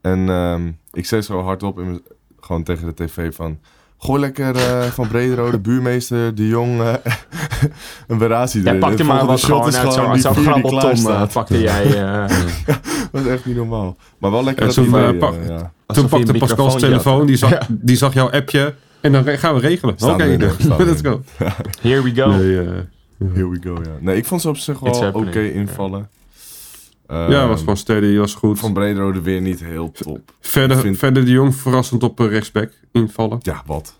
En ehm, ik zei zo hardop in gewoon tegen de tv van... Gooi lekker eh, van Brederode, buurmeester, de jong, eh, een Jij erin. pakte Het maar wat shot gewoon is uit zo'n die grabbelton. eh, staat. pakte jij... eh, Dat is echt niet normaal. Maar wel lekker En dat idee, pak- ja. Toen je pakte Pascal's telefoon, die zag, Ja. die zag jouw appje. En dan gaan we regelen. Oké, let's go. Here we go. Nee, Here we go, ja. Nee, ik vond ze op zich wel oké invallen. Ja, Ehm, was gewoon steady, was goed. Van Brederode weer niet heel top. Verder, vind- verder de Jong verrassend op eh, rechtsback invallen. Ja, wat?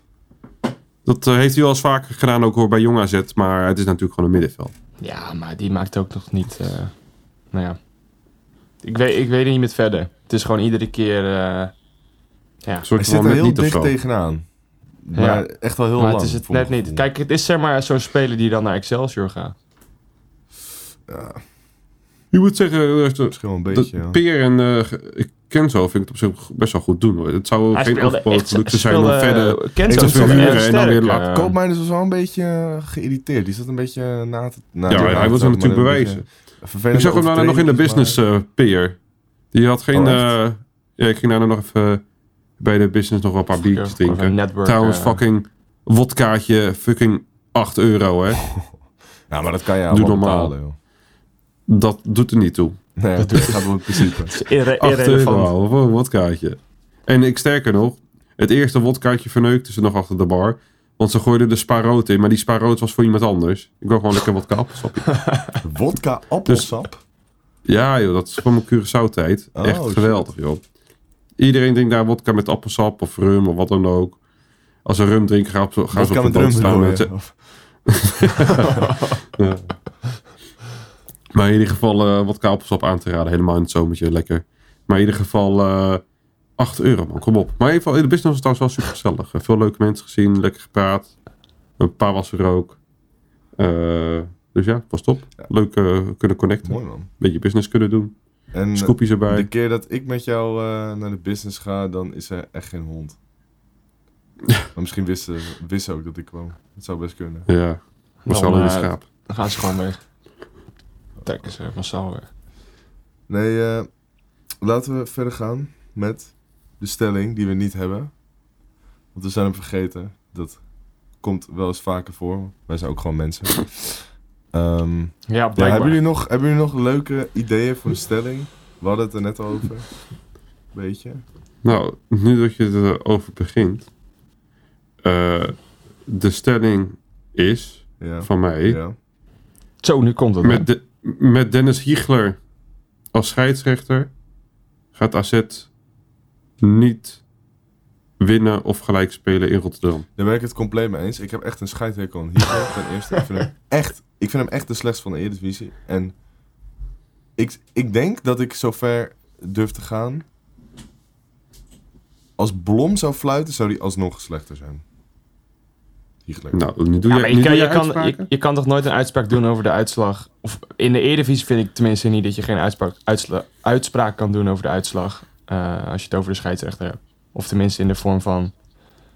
Dat eh, heeft hij wel eens vaker gedaan, ook hoor bij Jong AZ. Maar het is natuurlijk gewoon een middenveld. Ja, maar die maakt ook nog niet... eh, nou ja. Ik weet, ik weet er niet met verder. Het is gewoon iedere keer... eh, ja. Een Hij soort zit van er heel niet of dicht zo. tegenaan. Maar echt wel heel maar lang. het is het net niet. Kijk, het is zeg maar zo'n speler die dan naar Excelsior gaat. Je moet zeggen, eh, Misschien een beetje, ja. Peer en eh, ik ken zo vind ik het op zich best wel goed doen. Hoor. Het zou Hij geen producten zijn om verder... eh, Kent Ik zo was speelde verhuren en dan weer laten eh, Koopmeiners was wel een beetje eh, geïrriteerd. Die zat een beetje na te... Nou, Ja, hij na wil te ze maar natuurlijk bewijzen. Ik zag hem daarna nog in de business eh peer. Die had geen... Oh, eh, ja, ik ging daarna nog even bij de business nog wel een paar biertjes drinken. network, Trouwens, eh, fucking wodkaartje, fucking 8 euro, hè. Ja, maar dat kan je Doe allemaal normaal. betalen, joh. Dat doet er niet toe. Nee, dat gaat om het principe. Irre, 8 irrelevant. euro voor een wodkaartje. En ik sterker nog, het eerste wodkaartje verneukte ze nog achter de bar. Want ze gooiden de spaarrood in, maar die spaarrood was voor iemand anders. Ik wil gewoon lekker wodka appelsapje. Wodka appelsap? Ja joh, dat is gewoon mijn Curaçao tijd. Oh, Echt shit. geweldig joh. Iedereen drinkt daar wodka met appelsap of rum of wat dan ook. Als ze rum drinken gaan, ze- op de boot staan. Met Ja. Maar in ieder geval eh wodka appelsap aan te raden. Helemaal in het zomertje, lekker. Maar in ieder geval eh 8 euro man, kom op. Maar in ieder geval, in de business was het trouwens wel super gezellig. Eh, Veel leuke mensen gezien, lekker gepraat. Een paar was er ook. Eh, dus ja, was top. Leuk eh, kunnen connecten. Mooi man. Beetje business kunnen doen. En eh, Scoopjes erbij. de keer dat ik met jou eh, naar de business ga, dan is er echt geen hond. Maar misschien wisten wist ze ook dat ik kwam. Dat zou best kunnen. Ja, was Dan, wel in de eh, schaap. Dan gaan ze gewoon weg. Trekken ze massaal weg. Nee, eh, laten we verder gaan met de stelling die we niet hebben. Want we zijn hem vergeten. Dat komt wel eens vaker voor. Wij zijn ook gewoon mensen. Ehm, Ja, hebben, jullie nog, hebben jullie nog leuke ideeën voor een stelling? We hadden het er net over. Beetje. Nou, nu dat je erover begint. eh, de stelling is Ja. van mij. ja. Zo, nu komt het. Met, de, met Dennis Hiegler als scheidsrechter gaat AZ niet winnen of gelijk spelen in Rotterdam. Daar ben ik het compleet mee eens. Ik heb echt een scheidhekel aan Hitler ten eerste. Ik vind hem echt, ik vind hem echt de slechtste van de Eredivisie. En ik, ik denk dat ik zover durf te gaan. Als Blom zou fluiten, zou die alsnog slechter zijn. Nou, nu doe Ja, je, maar je kan, je, kan, je, uitspraken. je kan toch nooit een uitspraak doen over de uitslag. Of in de Eredivisie vind ik tenminste niet dat je geen uitspraak, uitsla- uitspraak kan doen over de uitslag. eh, als je het over de scheidsrechter hebt. Of tenminste in de vorm van.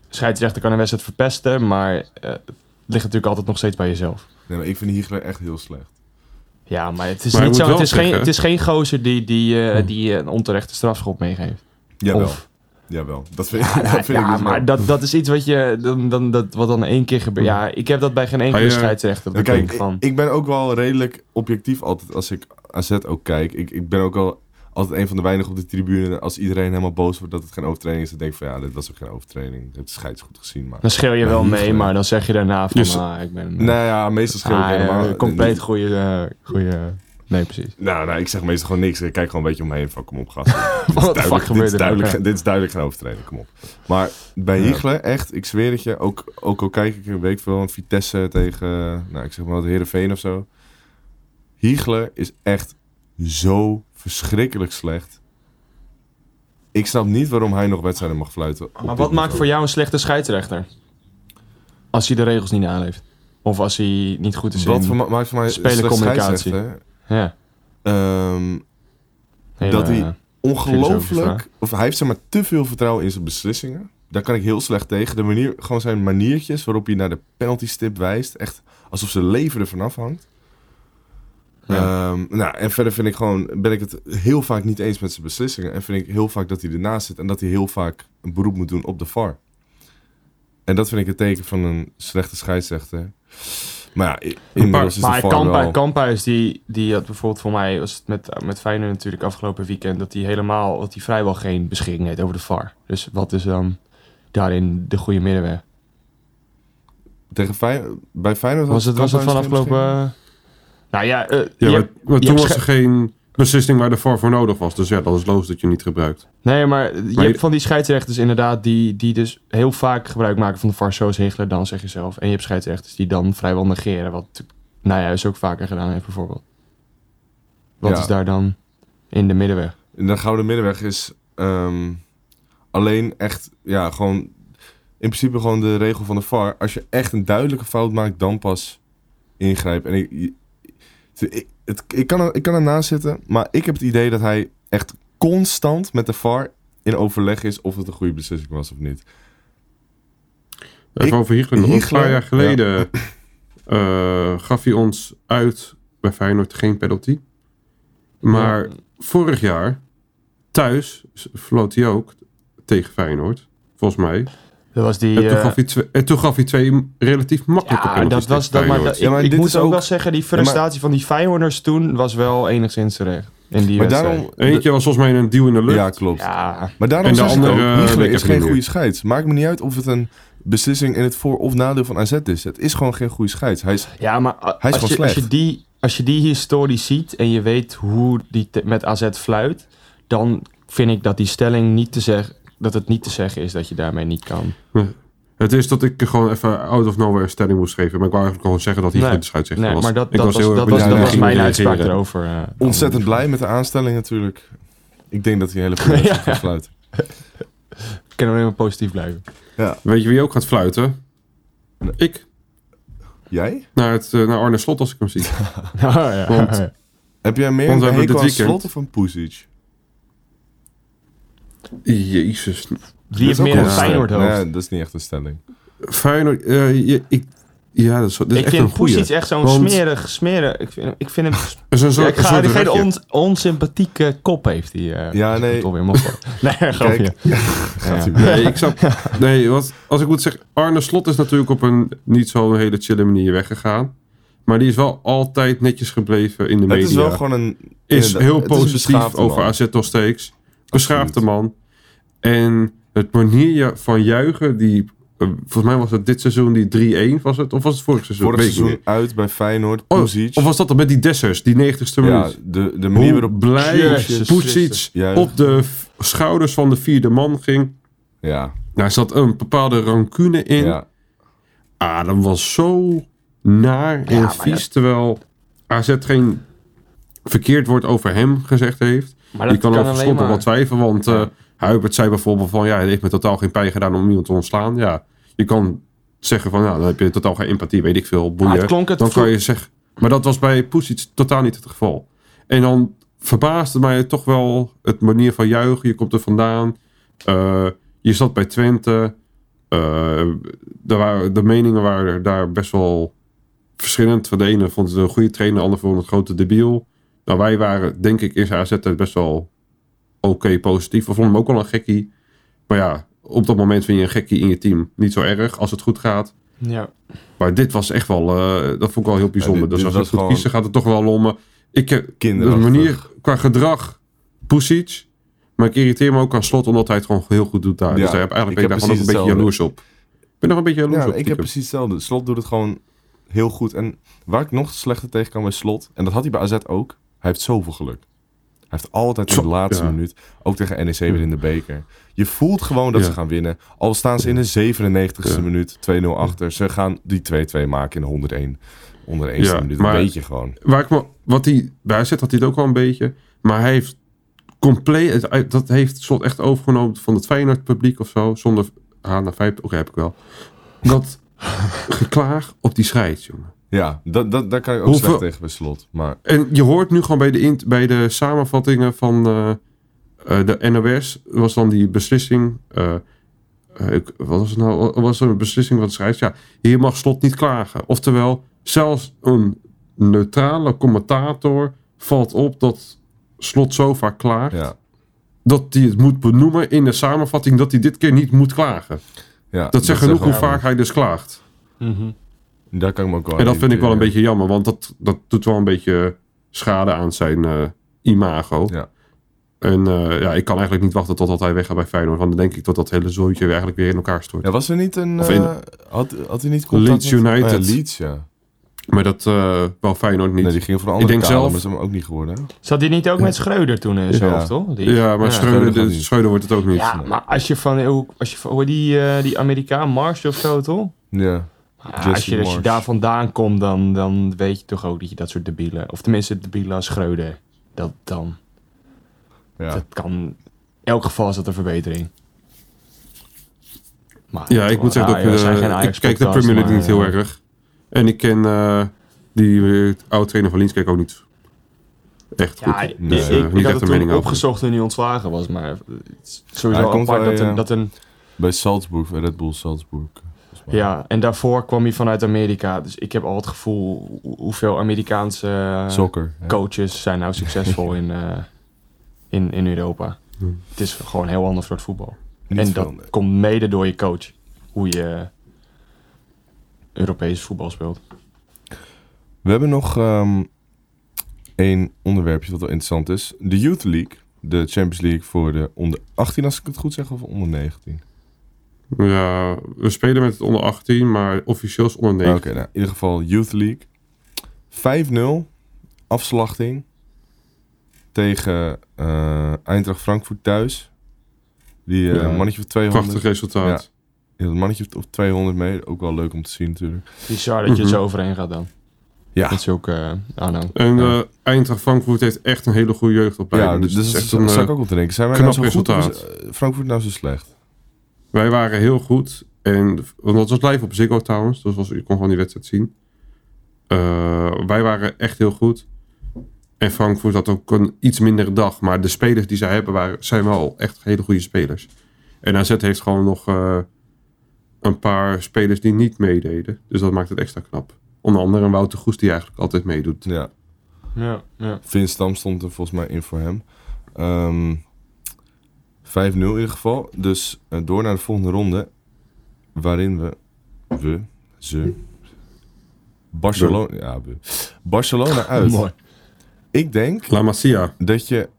De scheidsrechter kan een wedstrijd verpesten, maar eh, het ligt natuurlijk altijd nog steeds bij jezelf. Nee, maar ik vind Hitler echt heel slecht. Ja, maar het is Maar niet zo. Het is, geen, het is geen gozer die, die, eh, die een onterechte strafschop meegeeft. Jawel. Of- Jawel. Dat vind, dat vind ik ja, dus maar dat, dat is iets wat, je, dan, dan, dat, wat dan één keer gebeurt. Ja, ik heb dat bij geen enkele Ah, ja. scheidsrechter. Dat Ja, ik kijk, denk ik, van. ik ben ook wel redelijk objectief altijd als ik AZ ook kijk. Ik, ik ben ook wel altijd een van de weinigen op de tribune. Als iedereen helemaal boos wordt dat het geen overtreding is, dan denk ik van ja, dit was ook geen overtreding. Het scheids goed gezien, maar... Dan schreeuw je wel mee, maar dan zeg je daarna van, Dus- ah, ik ben... Nou ja, meestal schreeuw ik ah, helemaal... ja, compleet goede, eh, goede... Nee, precies. Nou, nou, ik zeg meestal gewoon niks. Ik kijk gewoon een beetje omheen van kom op gast. dit, is duidelijk, fuck dit, gebeurt is er duidelijk, nou? dit is duidelijk geen overtreding, kom op. Maar bij Ja. Hiegler, echt, ik zweer het je, ook, ook al kijk ik een week veel een Vitesse tegen, nou ik zeg maar wat, Heerenveen of zo. Hiegler is echt zo verschrikkelijk slecht. Ik snap niet waarom hij nog wedstrijden mag fluiten. Maar wat maakt voor jou een slechte scheidsrechter? Als hij de regels niet naleeft. Of als hij niet goed is Wat in... voor, ma- maakt voor mij scheidsrechter? Ja. Ehm, Hele, Dat hij- ongelooflijk. Of hij heeft zeg maar te veel vertrouwen in zijn beslissingen. Daar kan ik heel slecht tegen. De manier, gewoon zijn maniertjes waarop hij naar de penalty stip wijst. Echt alsof zijn leven ervan afhangt. Ja. Ehm, nou, en verder vind ik gewoon, ben ik het heel vaak niet eens met zijn beslissingen. En vind ik heel vaak dat hij ernaast zit. En dat hij heel vaak een beroep moet doen op de VAR. En dat vind ik het teken van een slechte scheidsrechter. Maar ja, inmiddels is de Maar wel... Kamphuis die, die had bijvoorbeeld voor mij, was het met, met Feyenoord natuurlijk afgelopen weekend, dat hij helemaal, dat hij vrijwel geen beschikking heeft over de VAR. Dus wat is dan daarin de goede middenweg? Tegen Feyenoord, bij Feyenoord Was het, was het van afgelopen... Nou ja, eh, Ja, je maar, maar je toen was er geen beslissing waar de VAR voor nodig was. Dus ja, dat is logisch dat je niet gebruikt. Nee, maar je Maar je- hebt van die scheidsrechters inderdaad die, die dus heel vaak gebruik maken van de VAR, zoals Hegler dan, zeg je zelf. En je hebt scheidsrechters die dan vrijwel negeren, wat nou ja, is ook vaker gedaan heeft bijvoorbeeld. Wat Ja. is daar dan in de middenweg? De gouden middenweg is ehm, alleen echt, ja, gewoon in principe gewoon de regel van de VAR. Als je echt een duidelijke fout maakt, dan pas ingrijpen. En ik, ik, het, ik, kan er, ik kan ernaast zitten, maar ik heb het idee dat hij echt constant met de VAR in overleg is of het een goede beslissing was of niet. Even Ik- over. Een paar jaar geleden eh, gaf hij ons uit bij Feyenoord geen penalty. Maar vorig jaar, thuis, floot hij ook tegen Feyenoord. Volgens mij. Dat was die... en, toen eh, gaf hij twee, en toen gaf hij twee relatief makkelijke ja, penalties dat was dat, maar Feyenoord. dat, Ja, maar ik, moet is ook ook- wel zeggen, die frustratie van die Feyenoorders toen was wel enigszins terecht. In die Maar wedstrijd. daarom... Eentje was volgens mij een duw in de lucht. Ja, klopt. Ja, Maar daarom En de andere, ook, eh, Hiegelen weet ik is geen goede scheids. Maakt me niet uit of het een beslissing in het voor- of nadeel van AZ is. Het is gewoon geen goede scheids. Hij is, ja maar Hij is als, je, gewoon als, je slecht. die, als je die historie ziet en je weet hoe die te- met AZ fluit, dan vind ik dat die stelling niet te zeggen, dat het niet te zeggen is dat je daarmee niet kan. Het is dat ik gewoon even out of nowhere een stelling moest geven. Maar ik wou eigenlijk gewoon zeggen dat hij Nee. goed Nee, was. maar dat, ik dat was, heel erg dat was, dat was mijn uitspraak erover. eh, ontzettend blij met de aanstelling natuurlijk. Ik denk dat hij een hele goede wedstrijd gaat fluiten. Ik kan alleen maar positief blijven. Weet je wie ook gaat fluiten? Ik. Jij? Naar, het, eh, naar Arne Slot als ik hem zie. Oh, ja. Want- Heb jij meer Want een hekel aan Slot of een Pusic? Jezus. Wie heeft Dat is meer een Feyenoord hoofd? Nee, dat is niet echt een stelling. Feyenoord. eh, je- ik, ja, dat is, dat is ik echt vind een goeie. Poesic echt zo'n Want- smerig, smerig. Ik vind, ik vind hem... Het is een Ja, ik een ga soort geen on, onsympathieke kop heeft hij. eh Ja, nee. Toch weer mond. Nee, grapje. Gaat hij Ja. Nee, ik snap. Nee, wat, als ik moet zeggen, Arne Slot is natuurlijk op een niet zo'n hele chille manier weggegaan. Maar die is wel altijd netjes gebleven in de media. Het is wel gewoon een... is heel positief over. AZ nog steeds. Beschaafde man. En het manier van juichen, die, eh, volgens mij was het dit seizoen die 3-1 was het? Of was het vorig seizoen? Vorig seizoen niet uit bij Feyenoord. Oh, of was dat dan met die Dessers, die 90ste ja, minuut? de, de manier waarop... blij. Ja. op de schouders van de vierde man ging. Ja, Daar zat een bepaalde rancune in. ja. Was zo naar en vies. Terwijl AZ geen verkeerd woord over hem gezegd heeft. Maar Je dat kan kan over maar... wel twijfelen. Want eh Huibert zei bijvoorbeeld van... Ja, het heeft me totaal geen pijn gedaan om iemand te ontslaan. Ja, je kan zeggen van... Ja, dan heb je totaal geen empathie. Weet ik veel. Boeien. Maar het klonk het dan kan je zeggen... Maar dat was bij Pusic totaal niet het geval. En dan verbaasde mij toch wel het manier van juichen. Je komt er vandaan. Eh, je zat bij Twente. Eh, er waren, de meningen waren daar best wel verschillend. Van de ene vond het een goede trainer, de ander vond het een grote debiel. Nou, wij waren denk ik in zijn AZ-tijd best wel oké positief. We vonden hem ook wel een gekkie. Maar ja, op dat moment vind je een gekkie in je team niet zo erg als het goed gaat. Ja. Maar dit was echt wel, eh, dat vond ik wel heel bijzonder. dit- dus als het goed kiezen, gaat het toch wel om. eh, ik heb de manier qua gedrag, Pusic. Maar ik irriteer me ook aan slot, omdat hij het gewoon heel goed doet daar. Ja, dus daar heb, eigenlijk ik ben ik daar gewoon ook een beetje jaloers op. Ik ben nog een beetje jaloers Ja, op. ik heb precies hetzelfde. Slot doet het gewoon heel goed. En waar ik nog slechter tegen kan bij Slot, en dat had hij bij AZ ook, heeft zoveel geluk. Hij heeft altijd in de laatste ja. minuut, ook tegen NEC weer in de beker. Je voelt gewoon dat Ja. ze gaan winnen. Al staan ze in de 97ste Ja. minuut 2-0 achter. Ze gaan die 2-2 maken in de 101. Onder de 1ste Ja, minuut. maar- Dat weet je gewoon. Waar ik me, wat hij bij zit, had hij het ook wel een beetje. Maar hij heeft compleet, dat heeft echt overgenomen van het Feyenoord publiek of zo. Zonder H naar 5, oké heb ik wel. Dat geklaag op die scheids, jongen. Ja, dat, dat, daar kan ik ook Hoeveel- slecht tegen bij Slot. Maar En je hoort nu gewoon bij de, int- bij de samenvattingen van eh, eh, de NOS, was dan die beslissing. eh, eh, ik- wat was het nou? Wat Was er een beslissing van de scheids? Ja, hier mag slot niet klagen. Oftewel, zelfs een neutrale commentator valt op dat slot zo vaak klaagt. ja, Dat hij het moet benoemen in de samenvatting dat hij dit keer niet moet klagen. ja Dat zegt genoeg hoe vaak hij dus klaagt. Daar kan ik me ook wel En dat vind ik wel een irriteren. beetje jammer, want dat, dat doet wel een beetje schade aan zijn eh, imago. Ja. En eh, ja, ik kan eigenlijk niet wachten totdat hij weggaat bij Feyenoord. Want dan denk ik dat dat hele zooitje weer eigenlijk weer in elkaar stort. Ja, was er niet een... In- eh, had, had hij niet contact Leeds United. Oh ja, Leeds, ja. Maar dat eh wel Feyenoord niet. Nee, die ging voor een andere Ik denk zelf- maar dat is hem ook niet geworden. hè? Zat hij niet ook met Schreuder toen en zo, Ja. toch? Die- ja, maar Schreuder Schreuder, de- wordt het ook niet. Ja, maar als je van, hoe, als je van hoe die, eh, die Amerikaan Marsh of zo, toch? Ja. Ah, als, je, als je Marsh. daar vandaan komt, dan, dan weet je toch ook dat je dat soort debielen... Of tenminste, debielen als Schreuder. Dat dan... ja. Dat kan... In elk geval is dat een verbetering. Maar, Ja, ik moet zeggen ah, dat zijn ik, eh, ik kijk de Premier League maar, niet heel eh, erg. En ik ken eh, die oude trainer van Liens kijk ook niet echt Ja, goed. ik, Dus, ik, ik niet had het toen over. opgezocht toen hij ontslagen was, maar het is sowieso Hij komt apart bij, dat, een, dat een... Bij Salzburg, bij Red Bull Salzburg. Ja, en daarvoor kwam hij vanuit Amerika. Dus ik heb al het gevoel hoe- hoeveel Amerikaanse eh, Soccer. coaches zijn nou succesvol in, eh, in, in Europa. Het is gewoon een heel ander soort voetbal. Niet en dat komt mede door je coach. Hoe je Europees voetbal speelt. We hebben nog ehm, één onderwerpje wat wel interessant is. De Youth League. De Champions League voor de onder 18, als ik het goed zeg, of onder 19. Ja, we spelen met het onder 18, maar officieel is onder 9. Oké, nou, in ieder geval Youth League. 5-0 afslachting tegen eh Eintracht Frankfurt thuis. Die eh, Ja, mannetje van 200. Prachtig resultaat. Ja, een mannetje of 200 mee. Ook wel leuk om te zien natuurlijk. Bizar dat je er Mhm. zo overheen gaat dan. Ja, Met zulke... eh, oh no. En Ja. eh Eintracht Frankfurt heeft echt een hele goede ja jeugdopleiding. dus, het dus is echt daar een, zou ik ook op te denken. Zijn wij nou knap zo goed is Frankfurt nou zo slecht? Wij waren heel goed. En, want dat was live op Ziggo trouwens. Dus was, je kon gewoon die wedstrijd zien. Eh, wij waren echt heel goed. En Frankfurt had ook een iets mindere dag. Maar de spelers die zij hebben waren, zijn wel echt hele goede spelers. En AZ heeft gewoon nog eh, een paar spelers die niet meededen. Dus dat maakt het extra knap. Onder andere een Wouter Goes die eigenlijk altijd meedoet. Ja, Ja, ja. Vin Stam stond er volgens mij in voor hem. Ehm 5-0 in ieder geval. Dus eh, door naar de volgende ronde. Waarin we, we, ze, Barcelona, ja, we, Barcelona uit. Mooi. Ik denk La Masia. dat je,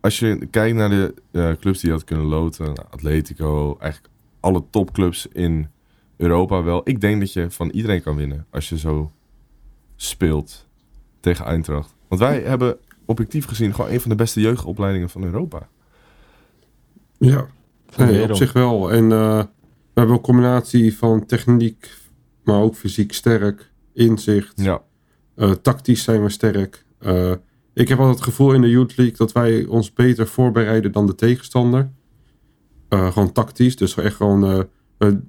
als je kijkt naar de eh, clubs die je had kunnen loten, nou, Atletico, eigenlijk alle topclubs in Europa wel. Ik denk dat je van iedereen kan winnen als je zo speelt tegen Eintracht. Want wij hebben objectief gezien gewoon een van de beste jeugdopleidingen van Europa. Ja, nee, op zich wel. En eh, we hebben een combinatie van techniek, maar ook fysiek sterk, inzicht. Ja, Eh, tactisch zijn we sterk. Eh, ik heb altijd het gevoel in de Youth League dat wij ons beter voorbereiden dan de tegenstander. Gewoon tactisch. Dus echt gewoon.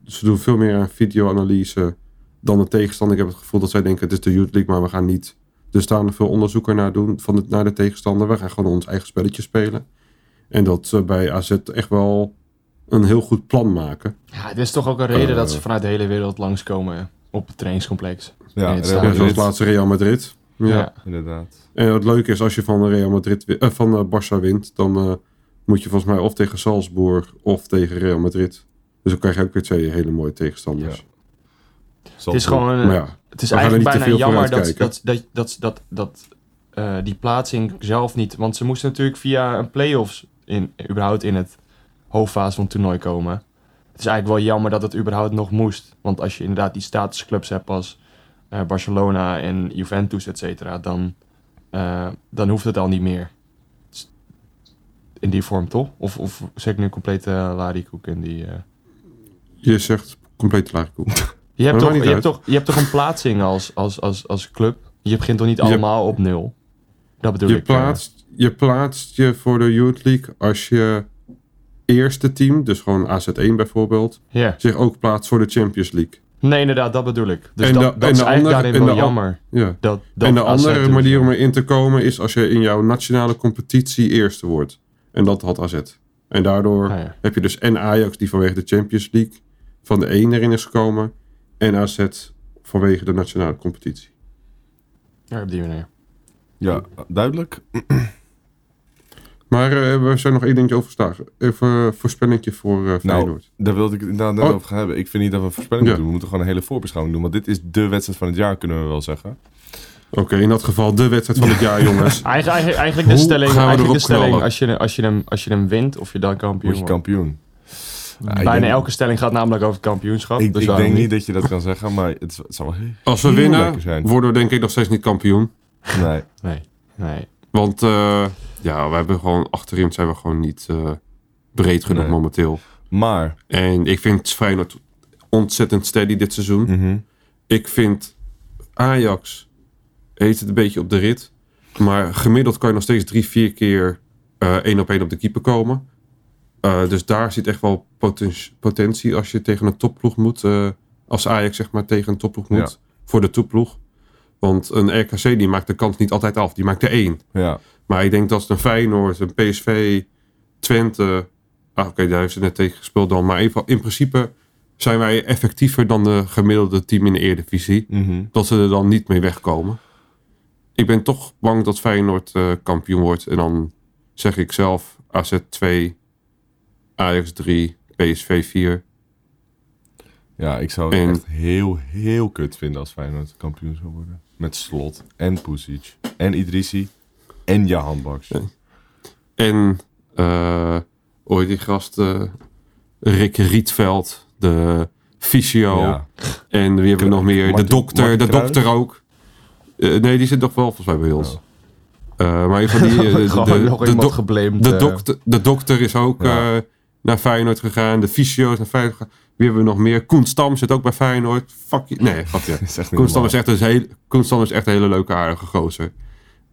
ze doen veel meer aan videoanalyse dan de tegenstander. Ik heb het gevoel dat zij denken: het is de Youth League, maar we gaan niet. Dus daar nog veel onderzoek er naar doen van de, naar de tegenstander. We gaan gewoon ons eigen spelletje spelen. En dat ze bij AZ echt wel een heel goed plan maken. Ja, het is toch ook een reden Eh. dat ze vanuit de hele wereld langskomen op het trainingscomplex. ja, het. Ja, zoals laatste Real Madrid. Ja. Ja. inderdaad. En het leuke is, als je van Real Madrid eh, van eh, Barça wint, dan eh, moet je volgens mij of tegen Salzburg of tegen Real Madrid. Dus dan krijg je ook weer twee hele mooie tegenstanders. Het is gewoon... Maar ja, Het is We gaan er eigenlijk niet te bijna veel jammer dat, dat, dat, dat, dat, dat eh, die plaatsing zelf niet... Want ze moesten natuurlijk via een play-offs in, überhaupt in het hoofdfase van het toernooi komen. Het is eigenlijk wel jammer dat het überhaupt nog moest. Want als je inderdaad die statusclubs hebt als eh, Barcelona en Juventus, et cetera, dan, eh, dan hoeft het al niet meer. In die vorm, toch? Of, of zeg ik nu compleet uh, larikoek in die... eh, je zegt compleet laagkoek. je hebt, toch, je, hebt toch, je hebt toch een plaatsing als, als, als, als club? Je begint toch niet hebt- allemaal op nul? Dat bedoel Je ik. plaatst, je plaatst je voor de Youth League als je eerste team, dus gewoon AZ1 bijvoorbeeld, Ja. zich ook plaatst voor de Champions League. Nee, inderdaad, dat bedoel ik. Dus En dat, de- dat en is de eigenlijk andere- daarin wel de jammer. Ja. Dat, dat en de AZ andere doet. manier om erin te komen is als je in jouw nationale competitie eerste wordt. En dat had AZ. En daardoor Ah, ja. heb je dus en Ajax die vanwege de Champions League van de 1 erin is gekomen. En AZ vanwege de nationale competitie. Ja, op die manier. Ja, duidelijk. Maar eh, we zijn nog één dingetje overstagen. Even een voorspellingje voor eh Feyenoord. Daar wilde ik het inderdaad net Oh. over gaan hebben. Ik vind niet dat we een voorspelling Ja. moeten doen. We moeten gewoon een hele voorbeschouwing doen. Want dit is de wedstrijd van het jaar, kunnen we wel zeggen. Oké, in dat geval de wedstrijd van het jaar, jongens. Eigenlijk, eigenlijk, eigenlijk de stelling, eigenlijk de stelling als, je, als, je hem, als je hem wint of je dan kampioen Word je wordt. kampioen. Bijna denk- elke stelling gaat namelijk over het kampioenschap. Ik, dus ik denk niet dat je dat kan zeggen, maar het, zou wel heel... Als we winnen, worden we denk ik nog steeds niet kampioen. Nee. Nee, nee. Want eh, ja, we hebben gewoon achterin zijn we gewoon niet eh, breed genoeg Nee. momenteel. Maar... En ik vind Feyenoord ontzettend steady dit seizoen. mhm. Ik vind Ajax heeft het een beetje op de rit. Maar gemiddeld kan je nog steeds drie, vier keer eh, één op één op de keeper komen. Dus daar zit echt wel poten- potentie als je tegen een topploeg moet. als Ajax zeg maar tegen een topploeg moet. Voor de topploeg. Want een RKC die maakt de kans niet altijd af. Die maakt er één. Ja. Maar ik denk dat een Feyenoord, een PSV, Twente... Ah, Oké, daar heeft ze net tegen gespeeld dan. Maar even, in principe zijn wij effectiever dan de gemiddelde team in de Eredivisie. mhm. Dat ze er dan niet mee wegkomen. Ik ben toch bang dat Feyenoord eh, kampioen wordt. En dan zeg ik zelf AZ 2, Ajax 3, PSV 4. Ja, ik zou het En- echt heel, heel kut vinden als Feyenoord kampioen zou worden. Met Slot en Pusic en Idrissi. En je handbaks. Ja. En, eh ooit die gast, eh, Rick Rietveld, de fysio. Ja. En wie hebben we nog meer? De dokter, Martin de Kruijs? dokter ook. Eh, nee, die zit nog wel volgens mij bij ons. Eh, maar even die, de, de, nog de, geblamed. de, dokter, de dokter is ook Ja. naar Feyenoord gegaan. De fysio is naar Feyenoord gegaan. Wie hebben we nog meer? Koen Stam zit ook bij Feyenoord. Fuck je. Nee, is echt niet Koen Stam is echt een, heel, Koen Stam is echt een hele leuke, aardige gozer.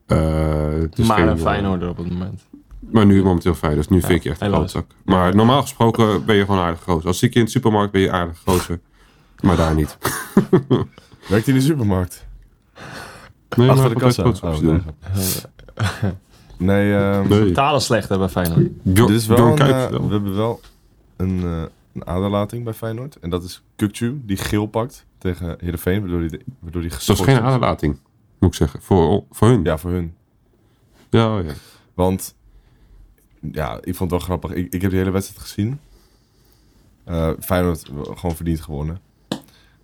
Eh, is maar een eh, Feyenoorder op het moment. Maar nu momenteel fijn, dus nu Ja, vind ik je echt een klootzak. Maar normaal gesproken ben je gewoon een aardige gozer. Als zie ik je in de supermarkt ben je een aardige gozer. Maar daar niet. Werkt hij in de supermarkt? Nee, Achter maar de kassa? Oh, nee. doen. Nee, ehm, Nee. Talen slecht hè, bij Feyenoord. Dit is wel een, wel. we hebben wel een, eh, een aderlating bij Feyenoord. En dat is Kukcu, die geel pakt tegen Heerenveen. Waardoor hij, waardoor hij Dat is geen aderlating, moet ik zeggen. Voor, voor hun. Ja, Ja, voor hun. ja. Want, ja, ik vond het wel grappig. Ik, ik heb die hele wedstrijd gezien. Eh Feyenoord gewoon verdiend gewonnen.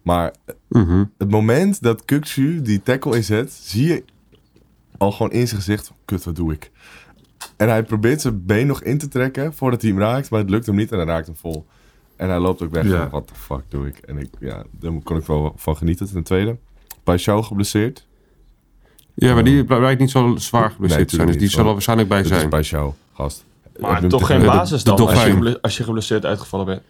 Maar Mhm. het moment dat Kukcu die tackle inzet, zie je al gewoon in zijn gezicht, kut, wat doe ik? En hij probeert zijn been nog in te trekken voordat hij hem raakt, maar het lukt hem niet en hij raakt hem vol. En hij loopt ook weg Ja. wat de fuck doe ik? En ik, ja, daar kon ik wel van genieten. Ten tweede, Paixão geblesseerd. ja, maar die blijkt niet zo zwaar geblesseerd te zijn. Dus die zal er waarschijnlijk bij zijn. is Paixão, gast. Maar toch geen basis de dan als je, als je geblesseerd uitgevallen bent.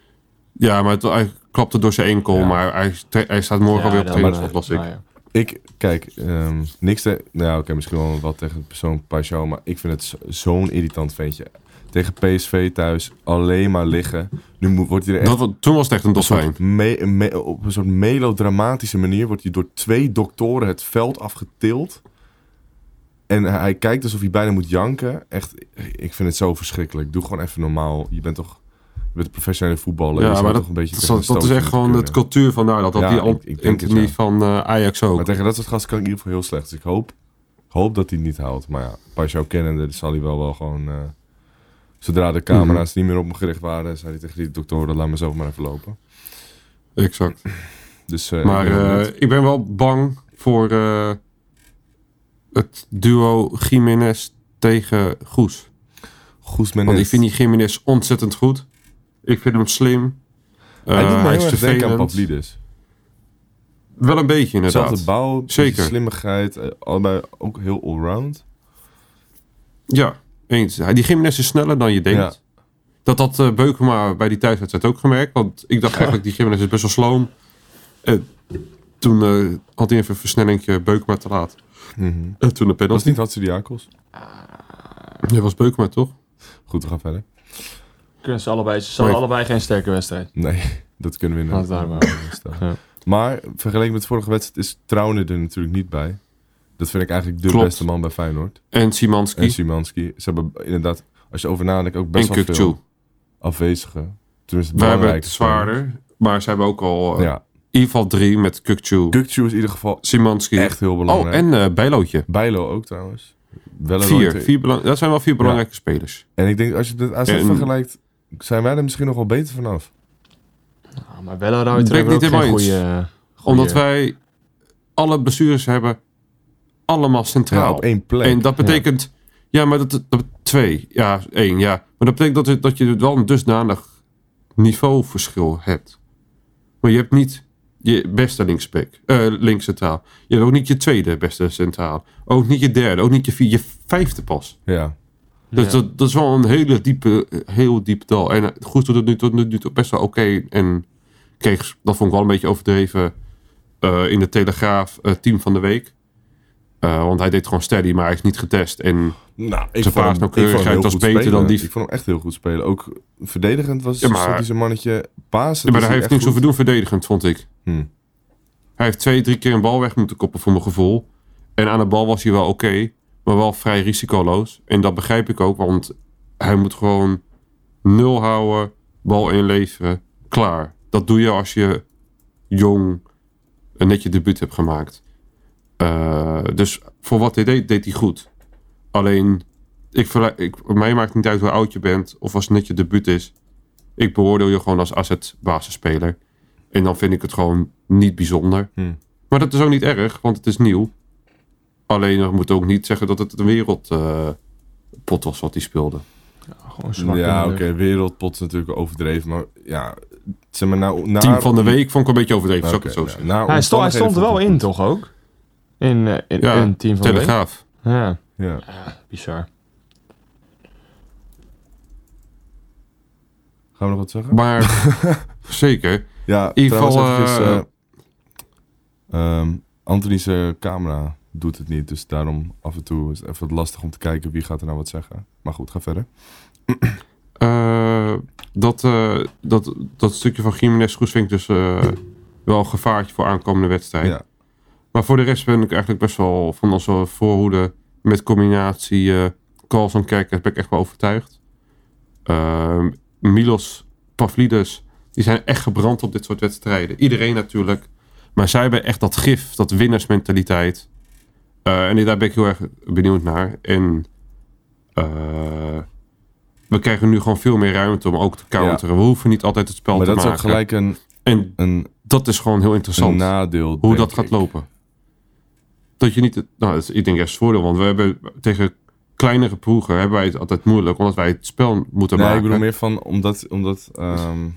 Ja, maar het, hij klapte door zijn enkel. Ja. Maar hij, hij staat morgen Ja, weer op trainingsveld, las ik. Nou ja. Ik, kijk, ehm, niks te... Nou ja, oké, misschien wel wat tegen de persoon Paixão, maar ik vind het zo- zo'n irritant ventje. Tegen PSV thuis, alleen maar liggen. Nu moet, wordt hij er echt Dat, toen was het echt een dolfijn. op een soort melodramatische manier wordt hij door twee doktoren het veld afgetild. En hij, hij kijkt alsof hij bijna moet janken. Echt, ik vind het zo verschrikkelijk. Doe gewoon even normaal. Je bent toch je bent een professionele voetballer. Ja, maar toch dat, een beetje dat, dat is echt gewoon moeten het cultuur van daar. Dat, dat Ja, die ik- ik denk het, ja. van eh, Ajax ook. Maar tegen dat soort gasten kan ik in ieder geval heel slecht. Dus ik hoop, hoop dat hij het niet haalt. Maar ja, Paixão kennende zal hij wel, wel gewoon... eh, zodra de camera's Mhm. niet meer op me gericht waren... zei hij tegen die doktoren, laat me zelf maar even lopen. Exact. Dus, eh, Maar ik ben eh, ik ben wel bang voor eh, het duo Jiménez tegen Goes. Goes Want ik vind die Jiménez ontzettend goed. Ik vind hem slim. Hij doet heel is denken aan. Pavlidis. Wel een beetje inderdaad. Zelfde bouw, Zeker. Slimmigheid, allebei ook heel allround. Ja, eens. Hij- Die Jiménez is sneller dan je denkt. Ja. Dat had eh, Beukema bij die thuiswedstrijd ook gemerkt. Want ik dacht eigenlijk, die Jiménez is best wel sloom. Eh, toen eh, had hij even een versnellingje Beukema te laat. Mhm. En toen de Dat was penalty. niet Hatsidiakos. Dat was Beukema toch? Goed, we gaan verder. Kunnen ze allebei, ze hadden Maar- allebei geen sterke wedstrijd. Nee, dat kunnen we inderdaad stellen. Ja. Maar vergeleken met de vorige wedstrijd is Trouwner er natuurlijk niet bij. Dat vind ik eigenlijk de Klopt. beste man bij Feyenoord. En Simanski. En Simanski. Ze hebben inderdaad, als je over nadenkt, ook best En wel veel afwezigen. Tenminste, Wij hebben het zwaarder. Maar ze hebben ook al eh, Ja, in ieder geval drie met Kukcu, Kukcu is in ieder geval Simanski. echt heel oh, belangrijk. en eh Bijlootje. Bijlo ook trouwens. Wel een Vier. vier belang- dat zijn wel vier belangrijke spelers. En ik denk, als je dit AZ En- vergelijkt, zijn wij er misschien nog wel beter vanaf. Nou, maar ik hebben niet ook geen goede... Omdat wij alle blessures hebben. Allemaal Ja, centraal. op één plek. en dat betekent... Ja, maar dat, dat... Twee. Ja, één. Ja. Maar dat betekent dat, het- dat je wel een dusdanig niveauverschil hebt. Maar je hebt niet je beste linksback, eh links centraal. Je hebt ook niet je tweede beste centraal. Ook niet je derde. Ook niet je vierde. Je vijfde pas. Ja. Dus Ja. dat, dat is wel een hele diepe, heel diep dal. En eh, goed doet het nu tot nu toe best wel oké. En kreeg, dat vond ik wel een beetje overdreven eh, in de Telegraaf eh, team van de week. Eh, want hij deed gewoon steady, maar hij is niet getest. En Nou, ik Zijn paasnauwkeurigheid was beter spelen. dan die- Ik vond hem echt heel goed spelen. Ook verdedigend was Ja, maar- hij zijn mannetje pasen. ja, maar hij heeft niks hoeven doen verdedigend, vond ik. Hm. Hij heeft twee, drie keer een bal weg moeten koppen voor mijn gevoel. En aan de bal was hij wel oké, maar wel vrij risicoloos. En dat begrijp ik ook, want hij moet gewoon nul houden, bal inleveren, klaar. Dat doe je als je jong een netje debuut hebt gemaakt. Eh, dus voor wat hij deed, deed hij goed. Alleen, ik, ik, mij maakt niet uit hoe oud je bent of als het net je debuut is. Ik beoordeel je gewoon als asset basisspeler. En dan vind ik het gewoon niet bijzonder. Hm. Maar dat is ook niet erg, want het is nieuw. Alleen we moeten ook niet zeggen dat het een wereldpot was wat hij speelde. Gewoon zwak Ja, oké, wereldpot is natuurlijk overdreven, maar ja, zeg maar nou... naar- Team van de week vond ik een beetje overdreven, zou ik Oké, het zo ja, zeggen. Hij stond, hij stond er wel in, toch ook? In, eh, in, Ja, in team van. Telegraaf. Ja, Ja. bizar. Gaan we nog wat zeggen? Maar zeker. Ja, In ieder ehm, Anthony's eh, camera doet het niet, dus daarom af en toe is het even lastig om te kijken wie gaat er nou wat zeggen. Maar goed, ga verder. Eh, dat, eh, dat, dat stukje van Jiménez Groes vind ik dus eh, wel een gevaartje voor aankomende wedstrijd. Ja. Maar voor de rest ben ik eigenlijk best wel van onze voorhoede met combinatie eh Carlson Kerkers ben ik echt wel overtuigd. Ehm, Milos, Pavlidis, die zijn echt gebrand op dit soort wedstrijden. Iedereen natuurlijk. Maar zij hebben echt dat gif, dat winnersmentaliteit. Eh, en daar ben ik heel erg benieuwd naar. En eh, we krijgen nu gewoon veel meer ruimte om ook te counteren. We hoeven niet altijd het spel Maar te dat is maken. ook gelijk een, En een, dat is gewoon heel interessant nadeel, hoe dat gaat ik. lopen. Dat je niet, het- nou, dat is, ik denk juist het voordeel, want we hebben tegen kleinere ploegen hebben wij het altijd moeilijk, omdat wij het spel moeten Nee, maken. ik bedoel meer van, omdat, omdat, ehm,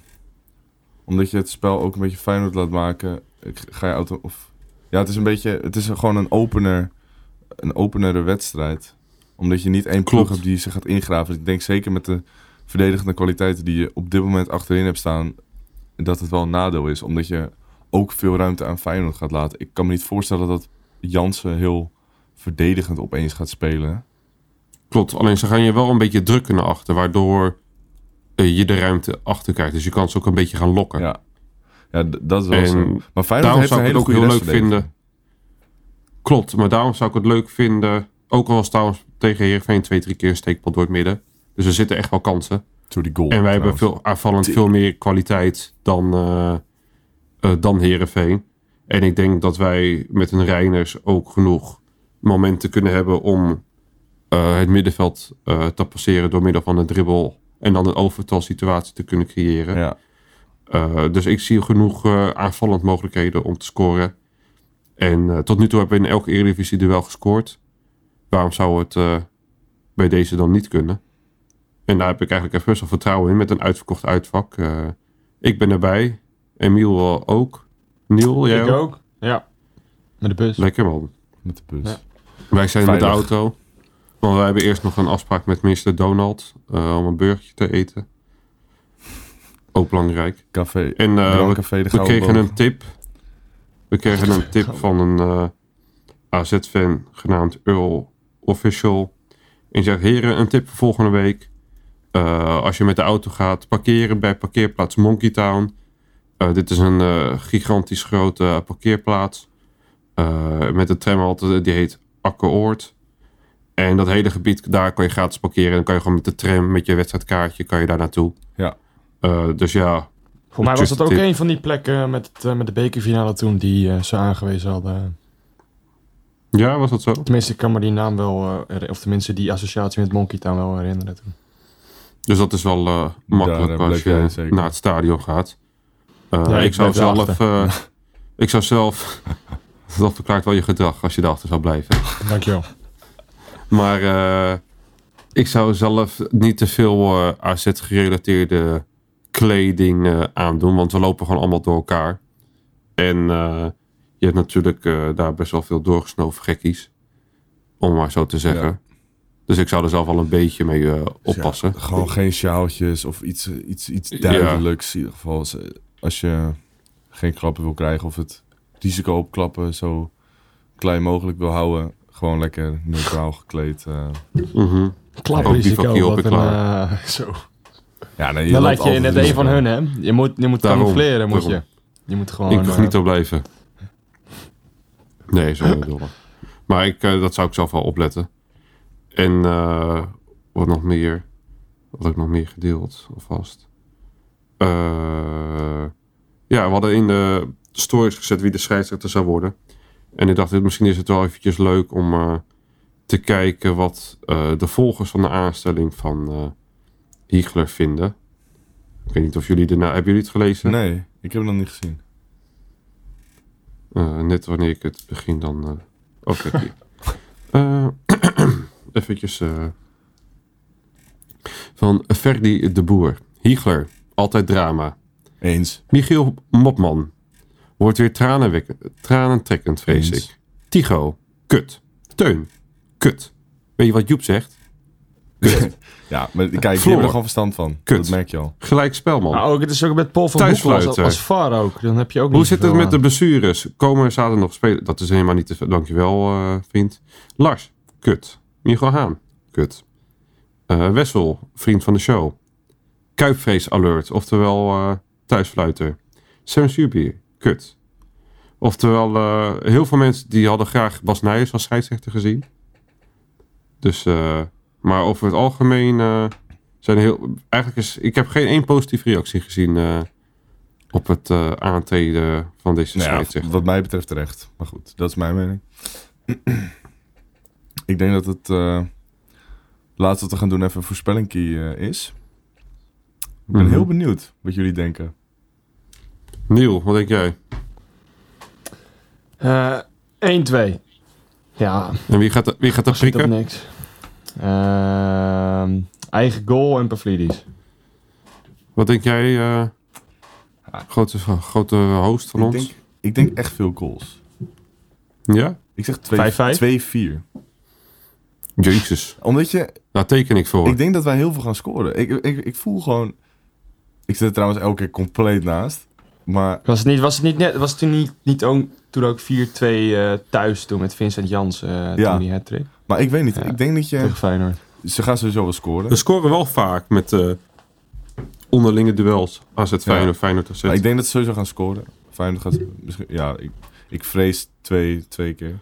omdat je het spel ook een beetje Feyenoord laat maken, ik- ga je auto, of, ja, het is een beetje, het is gewoon een opener, een openere wedstrijd. Omdat je niet één ploeg Klopt. hebt die zich gaat ingraven. Dus ik denk zeker met de verdedigende kwaliteiten die je op dit moment achterin hebt staan, dat het wel een nadeel is. Omdat je ook veel ruimte aan Feyenoord gaat laten. Ik kan me niet voorstellen dat Jansen heel verdedigend opeens gaat spelen. Klopt, alleen ze gaan je wel een beetje drukken naar achter, waardoor eh, je de ruimte achter krijgt. Dus je kan ze ook een beetje gaan lokken. Ja, ja dat is wel En zo. Maar Feyenoord daarom heeft zou ik het ook heel leuk vinden. Klopt, maar daarom zou ik het leuk vinden. Ook al was trouwens tegen Heerenveen twee, drie keer een steekbal door het midden. Dus er zitten echt wel kansen. Door die goal. En wij hebben veel, aanvallend veel meer kwaliteit dan, eh, dan Heerenveen. En ik denk dat wij met een Reiners ook genoeg momenten kunnen hebben om eh, het middenveld eh, te passeren door middel van een dribbel. En dan een overtalsituatie te kunnen creëren. Ja, Eh, dus ik zie genoeg aanvallend mogelijkheden om te scoren. En tot nu toe hebben we in elke Eredivisie duel gescoord. Waarom zou het bij deze dan niet kunnen? En daar heb ik eigenlijk best wel vertrouwen in met een uitverkocht uitvak. Ik ben erbij. Emiel ook. Niel, jij Ik ook. Ja. Met de bus. Lekker man. met de bus. Ja. Wij zijn met de auto. Want wij hebben eerst nog een afspraak met minister Donald eh, om een burgertje te eten. Ook belangrijk. Café. En Grand we, Café de we kregen een tip. We kregen een tip van een eh, AZ-fan genaamd Earl Official. En zegt, heren, een tip voor volgende week. Als je met de auto gaat parkeren bij parkeerplaats Monkey Town. Eh, dit is een eh, gigantisch grote parkeerplaats. Eh, met een tramhalte, die heet Akkeoord. En dat hele gebied, daar kan je gratis parkeren. En dan kan je gewoon met de tram, met je wedstrijdkaartje, kan je daar naartoe. Ja. Dus ja, Voor mij was het ook een van die plekken met, het, met de bekerfinale toen die ze aangewezen hadden. ja, was dat zo? Tenminste, ik kan me die naam wel, herinner- of tenminste die associatie met Monkey Town wel herinneren toen. Dus dat is wel makkelijk Daar als je naar het stadion gaat. Eh, Ja, ik, ik zou zelf, eh, ik zou zelf, dat verklaart wel je gedrag als je erachter zou blijven. Dankjewel. Maar eh, ik zou zelf niet te veel eh, AZ-gerelateerde kleding eh, aandoen, want we lopen gewoon allemaal door elkaar. En eh, je hebt natuurlijk eh, daar best wel veel doorgesnoven gekkies, om maar zo te zeggen. Ja. Dus ik zou er zelf wel een beetje mee eh, oppassen. Ja, gewoon geen sjaaltjes of iets, iets, iets duidelijks. In ieder geval, als- je geen klappen wil krijgen of het risico op klappen zo klein mogelijk wil houden. Gewoon lekker neutraal gekleed. Klaprisico. Wat en een, klaar. eh, zo. Ja, nee, Dan loopt lijkt je net een van hun, hè? Je moet, je moet Daarom, camoufleren, moet je. daarom. Je moet gewoon... ik wil eh, niet op blijven. Nee, zo bedoel ik. Maar ik, eh, dat zou ik zelf wel opletten. En eh, wat nog meer? Wat heb ik nog meer gedeeld alvast? Eh, ja, we hadden in de stories gezet wie de scheidsrechter zou worden. En ik dacht, misschien is het wel eventjes leuk om eh, te kijken wat eh, de volgers van de aanstelling van eh Hiegler vinden. Ik weet niet of jullie erna... Hebben jullie het gelezen? Nee, ik heb het nog niet gezien. Net wanneer ik het begin dan... Oké. oké. Eh eventjes. van Ferdi de Boer. Hiegler, altijd drama. Eens. Michiel Mopman. Wordt weer tranenwekkend, tranentrekkend, vrees Eens. ik. Tigo, kut. Teun, kut. Weet je wat Joep zegt? Ja, maar kijk, die hebben Floor. er gewoon verstand van. Kut. Dat merk je al. Gelijk spelman. Nou, ook, het is ook met Paul van Boekel als, als VAR ook. Dan heb je ook Hoe zit het met de aan. blessures? Komen er zaterdag nog spelen? Dat is helemaal niet te. Dankjewel, eh vriend. Lars, kut. Michael Haan, kut. Eh, Wessel, vriend van de show. Kuipvrees alert, oftewel eh thuisfluiter. Sam kut. Oftewel, eh, heel veel mensen die hadden graag Bas Nijers als scheidsrechter gezien. Dus, eh, maar over het algemeen zijn heel... Eigenlijk is... Ik heb geen één positieve reactie gezien op het aantreden van deze Nou ja, scheidsrechter. wat mij betreft terecht. Maar goed, dat is mijn mening. ik denk dat het uh, laatste wat we gaan doen even een voorspellingkie uh, is. Ik ben Mhm. heel benieuwd wat jullie denken. Niel, wat denk jij? Eh, 1-2. Ja, En wie gaat, wie gaat dat op prikken? niks. Ehm, eigen goal en Pavlidis. Wat denk jij, eh, grote, grote host van Ik ons? denk, ik denk echt veel goals. Ja? Ik zeg 5-5? 2-4. Jezus, Omdat je, daar teken ik voor. ik denk dat wij heel veel gaan scoren. Ik, ik, ik voel gewoon... Ik zit er trouwens elke keer compleet naast. Maar Was het, niet, was het, niet net, was het toen, niet, niet ook, toen ook 4-2 eh, thuis toen met Vincent Jans eh Ja. toen die hat-trick? Maar ik weet niet. Ja. Ik denk dat je... Tegen Feyenoord. Ze gaan sowieso wel scoren. We scoren wel vaak met eh, onderlinge duels. AZ Feyenoord, Feyenoord AZ. Maar ik denk dat ze sowieso gaan scoren. Feyenoord gaat misschien... Ja, ik, ik vrees twee, twee keer.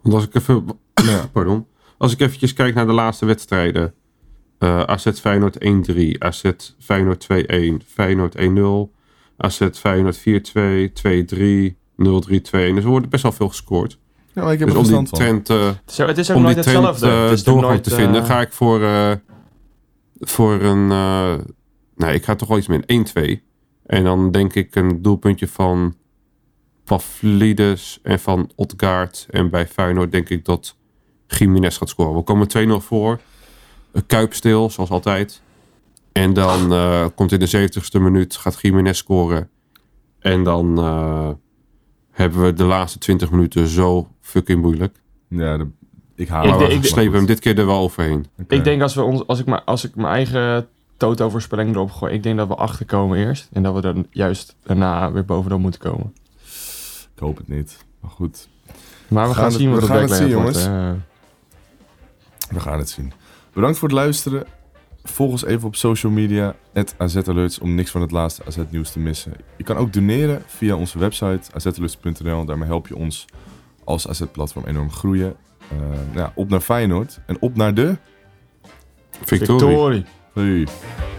Want als ik even... Pardon. Als ik eventjes kijk naar de laatste wedstrijden. Eh AZ Feyenoord 1-3. AZ Feyenoord 2-1. Feyenoord 1-0. AZ Feyenoord 4-2. 2-3. 0-3, 2-1. Dus er wordt best wel veel gescoord. Ja, maar ik heb Dus om die trend, eh, Zo, het is ook om die nooit trend hetzelfde. eh, het doorgang nooit, te eh, vinden, ga ik voor, eh, voor een... eh, nee, ik ga toch wel iets meer 1-2. En dan denk ik een doelpuntje van Pavlidis en van Odgaard. En bij Feyenoord denk ik dat Jiménez gaat scoren. We komen 2-0 voor. Een Kuip stil, zoals altijd. En dan eh, komt in de 70ste minuut, gaat Jiménez scoren. En dan eh, hebben we de laatste 20 minuten zo fucking moeilijk. Ja, de, ik haal Ik slepen hem dit keer er wel overheen. Ik denk als, we ons, als, ik, maar, als ik mijn eigen toto-voorspelling erop gooi, ik denk dat we achterkomen eerst. En dat we dan juist daarna weer bovenop moeten komen. Ik hoop het niet. Maar goed, Maar we, We gaan, gaan het- zien wat we gaan het zien, wordt, jongens. we gaan het zien. Bedankt voor het luisteren. Volg ons even op social media, AZAlerts, om niks van het laatste AZ-nieuws te missen. Je kan ook doneren via onze website, azalerts.nl. Daarmee help je ons als AZ-platform enorm groeien. Eh, nou ja, op naar Feyenoord en op naar de... Victorie. Victorie. Hey.